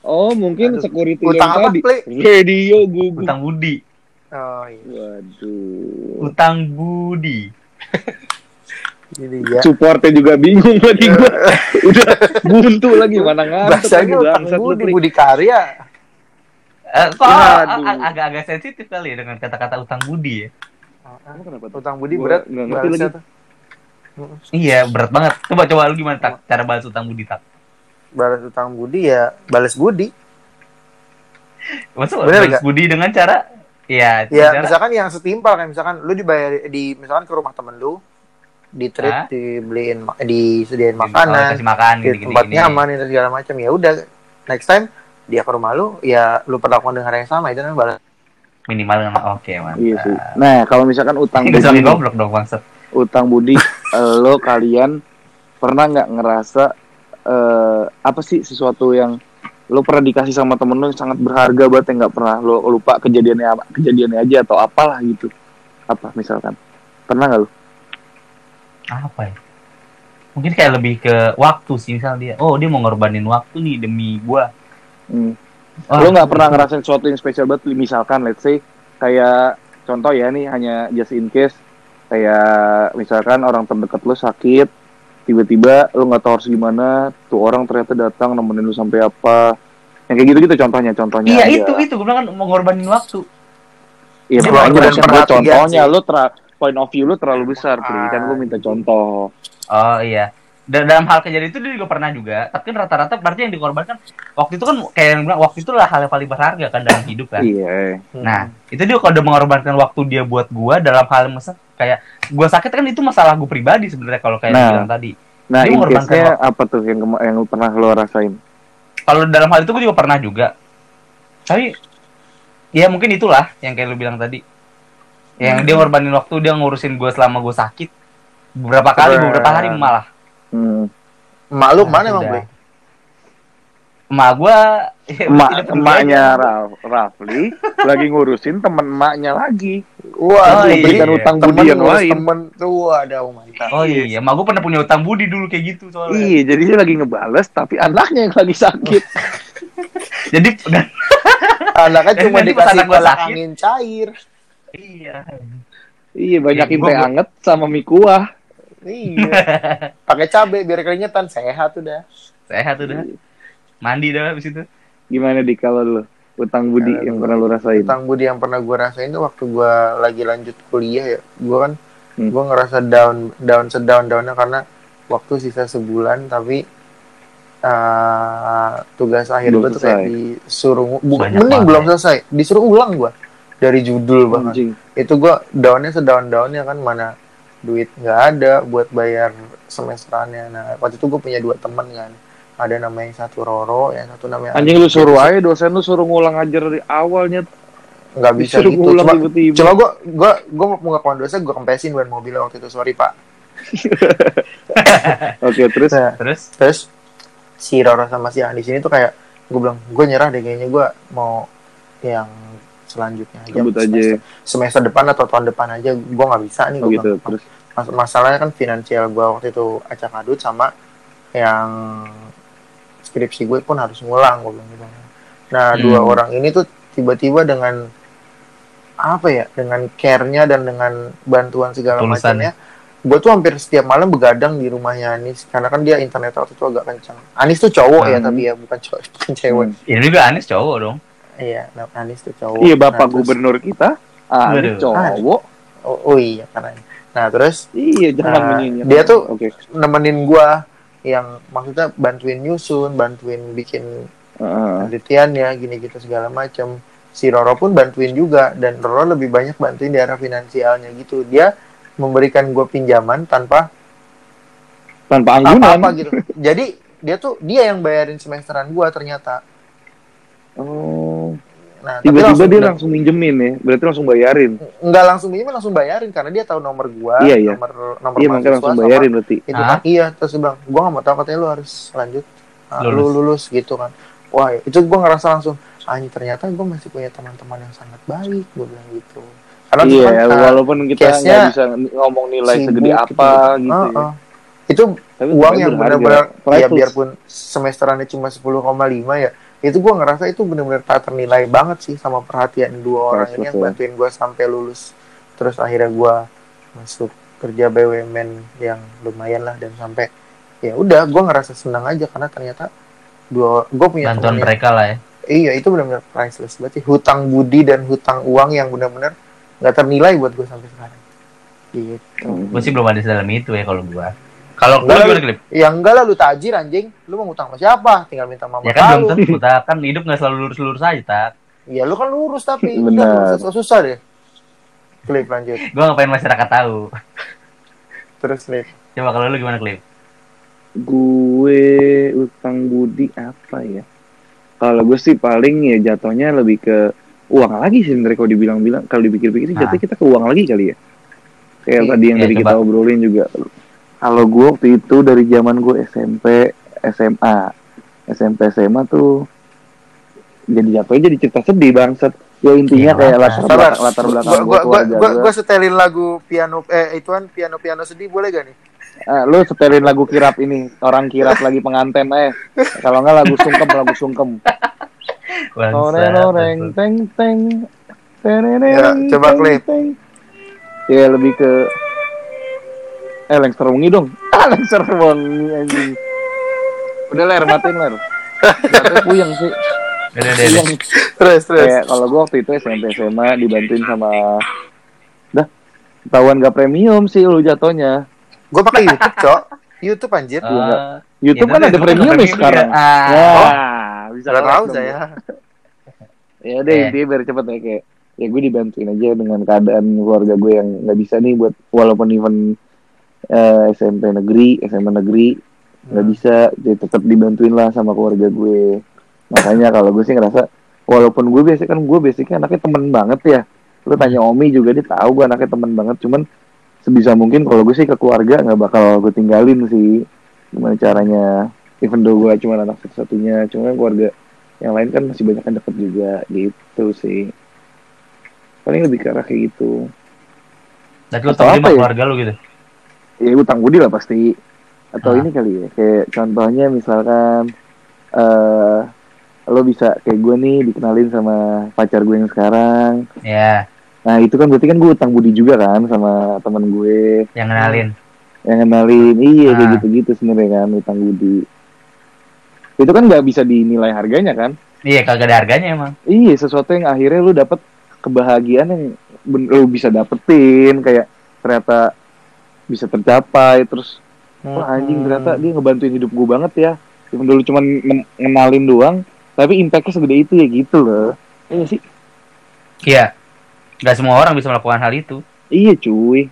S2: Oh mungkin
S1: Aduh,
S2: security
S1: utang
S2: yang
S1: apa,
S2: tadi.
S1: Ple?
S2: Radio gugup.
S3: Utang budi.
S1: oh iya.
S2: Waduh.
S3: Utang budi.
S1: Jadi ya.
S2: Supportnya juga bingung lagi gua. Udah buntu lagi mana ngantuk
S1: Bahasanya utang
S2: bangsat lu,
S1: budi,
S2: Pli.
S1: budi karya.
S3: Eh, kok ag- agak-agak sensitif kali ya dengan kata-kata utang budi ya?
S2: Emang kenapa tuh?
S1: Utang budi berat.
S2: nggak ngerti lagi.
S3: Iya, berat banget. Coba coba lu gimana tak cara balas utang budi tak?
S1: Balas utang budi ya, balas budi.
S3: Masa
S1: Bener
S3: balas
S1: nggak?
S3: budi dengan cara ya,
S1: Ya,
S3: cara
S1: misalkan yang setimpal kayak misalkan lu dibayar di misalkan ke rumah temen lu, di
S3: Hah?
S1: dibeliin, disediain
S3: Oh,
S1: makanan,
S3: kasih makan
S1: di
S3: gitu-gitu.
S1: tempat
S3: gini.
S1: nyaman itu segala macam. Ya udah, next time dia ke rumah lu, ya lu perlakukan dengan hal yang sama itu namanya balas.
S3: Minimal dengan oke, mantap.
S2: Iya sih. Nah, kalau misalkan utang budi,
S3: goblok dong bangsat.
S2: utang budi, eh, lo kalian pernah nggak ngerasa eh, apa sih sesuatu yang lo pernah dikasih sama temen lo yang sangat berharga banget yang nggak pernah lo lupa kejadiannya apa kejadiannya aja atau apalah gitu apa misalkan pernah nggak lo
S3: Apa ya? Mungkin kayak lebih ke waktu sih misalnya dia. Oh, dia mau ngorbanin waktu nih demi gua.
S2: Hmm.
S3: Wah,
S2: lo nggak pernah ngerasain sesuatu yang spesial banget misalkan let's say kayak contoh ya nih hanya just in case kayak misalkan orang terdekat lo sakit tiba-tiba lo nggak tahu harus gimana tuh orang ternyata datang nemenin lo sampai apa yang kayak gitu gitu contohnya contohnya
S3: Iya
S2: aja.
S3: itu itu gue bilang kan mau ngorbanin waktu.
S2: iya
S1: perhatian
S2: contohnya
S1: sih.
S2: lo point of view lo terlalu besar Pri. kan lo minta contoh
S3: Oh iya. Dalam hal kejadian itu dia juga pernah juga. Tapi kan rata-rata berarti yang dikorbankan waktu itu kan kayak yang bilang waktu itu lah hal yang paling berharga kan dalam hidup kan.
S2: iya
S3: Nah, itu dia kalau udah mengorbankan waktu dia buat gua dalam hal masa kayak gua sakit kan itu masalah gua pribadi sebenarnya kalau kayak
S2: Nah.
S3: bilang tadi.
S2: nah
S3: Dia mengorbankan
S2: case-nya apa tuh yang yang pernah lo rasain
S3: Kalau dalam hal itu gua juga pernah juga. Tapi ya mungkin itulah yang kayak lu bilang tadi. Yang dia ngorbanin waktu dia ngurusin gua selama gua sakit beberapa kali beberapa hari malah.
S2: Hmm.
S1: Mak lu
S3: Nah,
S1: mana emang. Ble?
S3: Emak gua
S2: emak emaknya. Raf, Rafli lagi ngurusin temen emaknya lagi
S1: Wah,
S3: Oh, iya.
S2: berikan utang budi yang
S1: ngurus
S2: lain
S1: Temen tuh ada oh mantap.
S3: Oh iya, emak gua pernah punya utang budi dulu kayak gitu soalnya.
S2: Iya, jadi dia lagi ngebales tapi anaknya yang lagi sakit.
S3: Jadi dan
S1: Anaknya cuma dikasih
S3: anak gua
S1: kolak
S3: sakit.
S1: angin cair.
S3: iya.
S2: iya, banyakin teh anget sama mie kuah.
S1: Iya. Pakai cabe biar keringetan sehat udah.
S3: Sehat udah. Mandi dah habis itu.
S2: Gimana di kalau lu utang budi
S1: Ya,
S2: yang pernah lu rasain?
S1: Utang budi yang pernah gue rasain tuh waktu gue lagi lanjut kuliah ya. Gue kan
S2: Hmm.
S1: gue ngerasa down down sedown downnya karena waktu sisa sebulan tapi eh, tugas akhir
S2: Belum
S1: gue tuh kayak disuruh bukan mending
S3: banget.
S1: belum selesai disuruh ulang gue dari judul bahkan
S2: Anjing.
S1: itu gue downnya sedown downnya kan mana duit nggak ada buat bayar semesterannya. Nah waktu itu gue punya dua temen kan. Ada namanya yang satu Roro yang satu namanya
S2: Anjing lu suruh aja dosen lu suruh ngulang ajar dari awalnya.
S1: nggak bisa
S2: Disuruh
S1: gitu. cuma
S2: tiba-tiba.
S1: cuma gue gue gue mau ngakuan dosa gue kempesin ban mobilnya waktu itu. Sorry pak.
S2: Oke, terus?
S1: Nah,
S3: Terus?
S1: terus si Roro sama si Andi sini tuh kayak gue bilang gue nyerah deh kayaknya gue mau yang selanjutnya aja
S2: Cabut aja.
S1: semester, semester depan atau tahun depan aja gue nggak bisa nih
S2: oh
S1: gua
S2: gitu.
S1: bilang.
S2: Terus
S1: Mas- masalahnya kan finansial gue waktu itu acak adut sama yang skripsi gue pun harus ngulang gue bilang gitu nah
S3: Hmm.
S1: dua orang ini tuh tiba-tiba dengan apa ya dengan care-nya dan dengan bantuan segala macamnya gue tuh hampir setiap malam begadang di rumahnya Anis karena kan dia internet waktu itu agak kencang Anis tuh cowok ya
S2: Hmm.
S1: tapi ya bukan cowok bukan cewek
S2: Hmm.
S3: ini juga Anis cowok dong.
S1: Iya nah, Anis tuh cowok
S2: Iya, Bapak
S1: Nah, terus-
S2: gubernur kita. Ah,
S3: Waduh.
S2: cowok.
S1: oh, oh iya karena nah terus
S2: Iya, jangan
S1: Nah,
S2: menyinyir.
S1: dia tuh-
S2: Oke.
S1: nemenin gua yang maksudnya bantuin nyusun, bantuin bikin
S2: Heeh.
S1: penelitiannya, gini gitu segala macam. Si Roro pun bantuin juga dan Roro lebih banyak bantuin di arah finansialnya gitu. Dia memberikan gua pinjaman tanpa
S2: tanpa anggunan.
S1: apa-apa gitu. Jadi dia tuh dia yang bayarin semesteran gua ternyata
S2: Oh.
S1: nah tapi
S2: Tiba-tiba
S1: langsung
S2: dia langsung minjemin ya. Berarti langsung bayarin.
S1: nggak langsung minjem langsung bayarin karena dia tahu nomor gua
S2: Iya, iya.
S1: nomor nomor
S2: Iya, makanya langsung bayarin berarti.
S1: itu kan iya terus dia bilang gua nggak mau tahu katanya lu harus lanjut Ah, lu
S3: Lulus.
S1: lulus gitu kan wah itu gua ngerasa langsung anjing ternyata gua masih punya teman-teman yang sangat baik gua bilang gitu karena
S2: Iya,
S1: kan, ah,
S2: walaupun kita nggak bisa ngomong nilai
S1: sibuk
S2: segede apa gitu.
S1: Ah,
S2: ya.
S1: ah. itu
S2: Tapi
S1: uang yang benar-benar ya biarpun semesterannya cuma 10,5 ya itu gua ngerasa itu benar-benar tak ternilai banget sih sama perhatian dua orang ini
S2: Priceless,
S1: yang
S2: ya.
S1: bantuin gua sampai lulus. Terus akhirnya gua masuk kerja BUMN yang lumayan lah dan sampai ya udah gua ngerasa senang aja karena ternyata dua gua punya
S3: bantuan mereka lah ya.
S1: Iya itu benar-benar priceless berarti hutang budi dan hutang uang yang benar-benar nggak ternilai buat gua sampai sekarang. Gitu.
S2: Hmm.
S3: gue sih belum ada dalam itu ya kalau gua kalau
S1: Enggak,
S3: gua gimana klip
S1: Ya enggak lah lu tajir anjing. Lu mau ngutang sama siapa? Tinggal minta mama
S3: ya kan belum
S1: lu.
S3: tentu tak kan hidup nggak selalu lurus-lurus aja tak
S1: Ya lu kan lurus tapi
S2: Benar.
S1: udah susah-susah deh. Klip lanjut.
S3: gue ngapain masyarakat tahu
S1: Terus klip.
S3: coba kalau lu gimana klip
S2: Gue utang budi apa ya? Kalau gue sih paling ya jatuhnya lebih ke uang lagi sih sebenarnya kalau dibilang-bilang kalau dipikir-pikir sih
S3: Ah.
S2: jatuhnya kita ke uang lagi kali ya. Kayak
S1: Iya,
S2: tadi yang
S3: iya,
S2: tadi
S3: coba.
S2: kita obrolin juga. Kalau gue waktu itu dari zaman gue SMP, SMA, SMP SMA tuh jadi jatuhnya jadi cerita sedih bangsat. Ya intinya
S3: Iya,
S2: kayak
S3: apa?
S2: latar
S1: Sabar.
S2: belakang latar belakang
S1: Gua
S2: gue
S1: gua gua, gua, setelin lagu piano eh ituan piano-piano sedih boleh gak nih?
S2: Ah, lu setelin lagu kirap ini orang kirap lagi pengantin eh kalau nggak lagu sungkem lagu sungkem
S3: Bangsat,
S2: Oreng oreng
S3: bangsat.
S2: teng teng
S1: Ya, coba
S2: teng,
S1: klip.
S2: teng. Ya lebih ke eh lengser wengi dong. Ah lengser wengi anjing. Udah ler matiin ler. Matanya puyeng sih.
S3: Udah.
S1: Terus terus.
S2: Kayak kalau gua waktu itu SMP SMA dibantuin sama dah ketahuan gak premium sih lu jatuhnya.
S1: Gua pakai YouTube, Cok. YouTube anjir.
S2: Iya.
S3: Ah,
S2: YouTube
S3: ya,
S2: kan ada premium ya
S3: premium
S2: sekarang.
S3: juga. Ah.
S2: Ya, bisa
S1: Gak tahu saya.
S2: ya udah
S3: Eh.
S2: intinya biar cepet ya kayak ya gue dibantuin aja dengan keadaan keluarga gue yang nggak bisa nih buat walaupun even eh, SMP negeri SMA negeri nggak
S1: Hmm.
S2: bisa. Jadi tetap dibantuin lah sama keluarga gue. Makanya kalau gue sih ngerasa walaupun gue biasa kan gue basicnya anaknya temen banget ya. Lu tanya Omi juga dia tahu gue anaknya temen banget. Cuman sebisa mungkin kalau gue sih ke keluarga nggak bakal gue tinggalin sih. Gimana caranya? Even though gue cuma anak satu-satunya cuma keluarga yang lain kan masih banyak yang deket juga. Gitu sih. Paling lebih ke arah kayak gitu.
S3: Berarti lu
S2: apa
S3: sama
S2: ya?
S3: keluarga lu gitu
S2: ya utang budi lah pasti. Atau
S3: Ah.
S2: ini kali ya kayak contohnya misalkan eh lo bisa kayak gue nih dikenalin sama pacar gue yang sekarang.
S3: Ya
S2: nah itu kan berarti kan gue utang budi juga kan sama teman gue.
S3: Yang kenalin.
S2: Yang kenalin iya kayak
S3: Ah.
S2: gitu-gitu sebenarnya kan utang budi. Itu kan nggak bisa dinilai harganya kan?
S3: Iya kagak ada harganya emang.
S2: Iya sesuatu yang akhirnya lu dapet kebahagiaan yang lu bisa dapetin kayak ternyata bisa tercapai terus wah anjing ternyata dia ngebantuin hidup gue banget ya. Even dulu cuma ngenalin doang tapi impactnya segede itu ya gitu loh. Iya sih?
S3: Iya. Gak semua orang bisa melakukan hal itu.
S2: Iya cuy.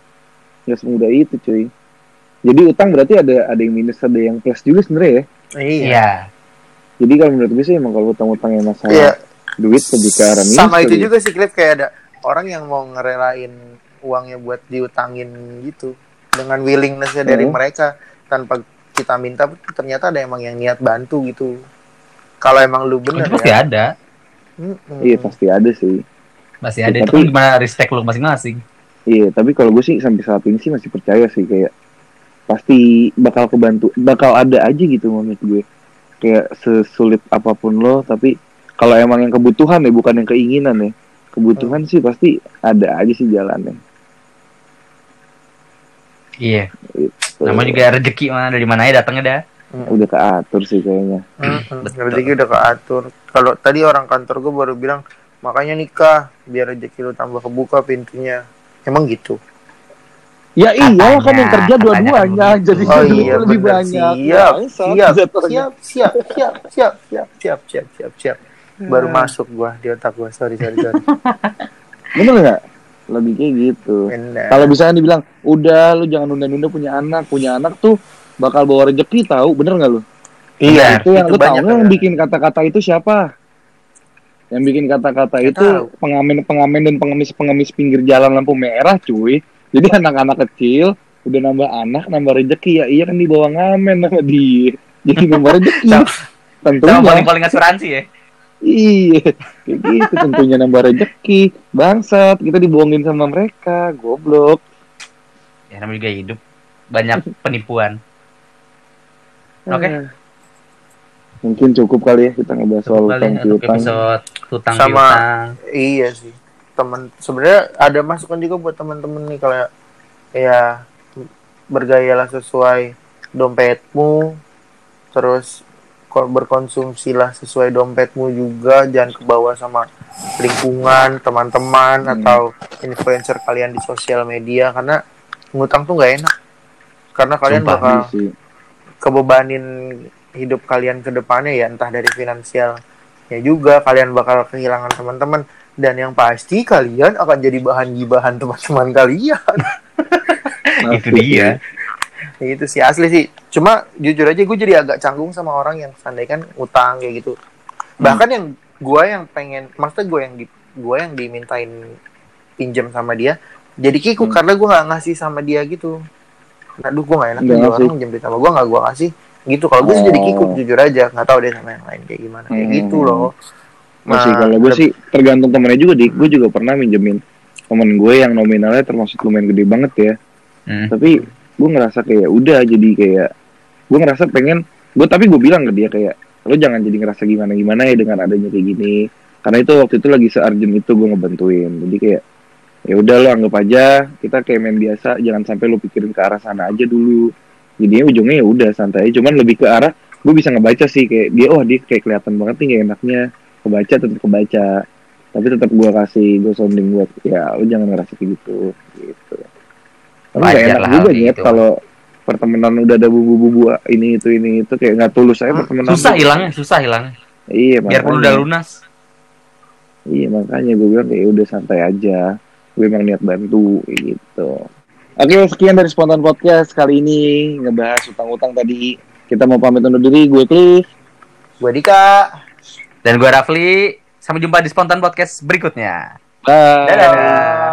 S2: Nggak semudah itu cuy. Jadi utang berarti ada ada yang minus ada yang plus juga sebenarnya ya?
S1: Iya.
S3: iya.
S2: Jadi kalau menurut gue sih emang kalau utang-utang yang masalah
S1: Iya.
S2: duit lebih ke arah minus
S1: Sama itu
S2: ya.
S1: juga sih klip kayak ada orang yang mau ngerelain uangnya buat diutangin gitu dengan willingnessnya dari
S2: Hmm.
S1: mereka tanpa kita minta ternyata ada emang yang niat bantu gitu. Kalau emang lu bener
S3: itu pasti
S1: ya.
S3: ada
S1: Mm-mm.
S2: iya pasti ada sih
S3: pasti
S2: Ya,
S3: ada itu
S2: tapi-
S3: kan gimana respect lu masing-masing
S2: Iya, tapi kalau gue sih sampai saat ini sih masih percaya sih kayak pasti bakal kebantu, bakal ada aja gitu menurut gue. Kayak sesulit apa pun lo, tapi kalau emang yang kebutuhan ya bukan yang keinginan ya. Kebutuhan sih pasti ada aja sih jalannya.
S3: Iya
S2: Gitu.
S3: namanya juga rezeki mana dari mana aja datangnya dah
S2: udah keatur sih kayaknya.
S1: Mm-mm.
S3: Betul.
S1: Rezeki udah keatur. Kalau tadi orang kantor gue baru bilang makanya nikah biar rezeki lu tambah kebuka pintunya. Emang gitu.
S2: Ya iyalah kan yang kerja dua-duanya
S3: kan
S2: jadi
S1: Oh iya
S2: lebih
S1: bener.
S2: banyak.
S1: Siap,
S2: Bangsat,
S1: siap, siap, siap, siap, siap, siap, siap, siap, siap, siap. Baru
S2: Hmm.
S1: masuk gua di otak gua. Sorry, sorry, sorry.
S2: Bener nggak? Lebih kayak gitu. Kalau misalnya dibilang, udah lu jangan nunda-nunda punya anak, punya anak tuh bakal bawa rezeki tahu, bener nggak lu?
S1: Iya,
S2: itu yang lu tahu nggak yang
S1: ya.
S2: bikin kata-kata itu siapa? Yang bikin kata-kata itu pengamen-pengamen dan pengemis-pengemis pinggir jalan lampu merah, cuy. Jadi anak-anak kecil udah nambah anak, nambah rezeki ya. Iya kan dibawa ngamen sama dia. Jadi nambah rezeki. Tentunya.
S3: Sama paling-paling asuransi ya.
S2: Iya, kayak gitu tentunya nambah rezeki. Bangsat, kita dibohongin sama mereka, goblok.
S3: Ya namanya juga hidup. Banyak penipuan. Oke.
S2: Ah. Mungkin cukup kali ya kita ngebahas soal
S3: Cukup kali
S2: utang piutang.
S3: hutang
S1: Sama-
S3: piutang.
S1: Iya sih. Temen sebenarnya ada masukan juga buat teman-teman nih kalau ya bergayalah sesuai dompetmu terus berkonsumsilah sesuai dompetmu juga. Jangan kebawa sama lingkungan teman-teman
S2: Hmm.
S1: atau influencer kalian di sosial media. Karena ngutang tuh nggak enak. Karena kalian
S3: Sumpah,
S1: bakal
S2: sih.
S1: kebebanin hidup kalian ke depannya ya entah dari finansial ya juga. Kalian bakal kehilangan teman-teman. Dan yang pasti kalian akan jadi bahan gibahan teman-teman kalian.
S3: Itu dia.
S1: Itu sih asli sih cuma jujur aja gue jadi agak canggung sama orang yang sandai kan utang kayak gitu bahkan yang gue yang pengen maksudnya gue yang di gue yang dimintain pinjam sama dia jadi kikuk
S2: Hmm.
S1: karena gue nggak ngasih sama dia gitu aduh gue nggak enak juga
S2: ngasih.
S1: orang minjem duit sama gue nggak gue kasih gitu kalau gue sih jadi
S2: Oh.
S1: kikuk jujur aja nggak tahu deh sama yang lain kayak gimana kayak
S2: Hmm.
S1: gitu loh
S2: Masih
S1: Nah,
S2: kalau gue
S1: leb-
S2: sih tergantung temennya juga dik. Gue juga pernah minjemin temen gue yang nominalnya termasuk lumayan gede banget ya.
S3: Hmm.
S2: Tapi gue ngerasa kayak udah jadi kayak gue ngerasa pengen gue tapi gue bilang ke dia kayak lo jangan jadi ngerasa gimana gimana ya dengan adanya kayak gini. Karena itu waktu itu lagi searjen itu gue ngebantuin. Jadi kayak ya udah lo anggap aja kita kayak main biasa jangan sampai lo pikirin ke arah sana aja dulu. Jadinya ujungnya ya udah santai cuman lebih ke arah gue bisa ngebaca sih kayak dia oh dia kayak kelihatan banget nih kayak enaknya. Kebaca tetap kebaca. Tapi tetap gue kasih gue sounding buat ya lo jangan ngerasa kayak gitu gitu tapi gak enak juga
S3: gitu.
S2: kalau pertemanan udah ada bumbu-bumbu ini itu ini itu kayak nggak tulus aja pertemanan
S3: Susah hilangnya, susah hilangnya.
S2: iya
S3: Biarpun
S2: makanya
S3: udah lunas.
S2: iya makanya gue bilang kayak udah santai aja gue emang niat bantu gitu oke sekian dari spontan podcast kali ini ngebahas utang-utang tadi kita mau pamit undur diri gue Cliff
S1: gue Dika
S3: Dan gue Rafli. Sampai jumpa di spontan podcast berikutnya.
S2: Bye.
S3: Dadah.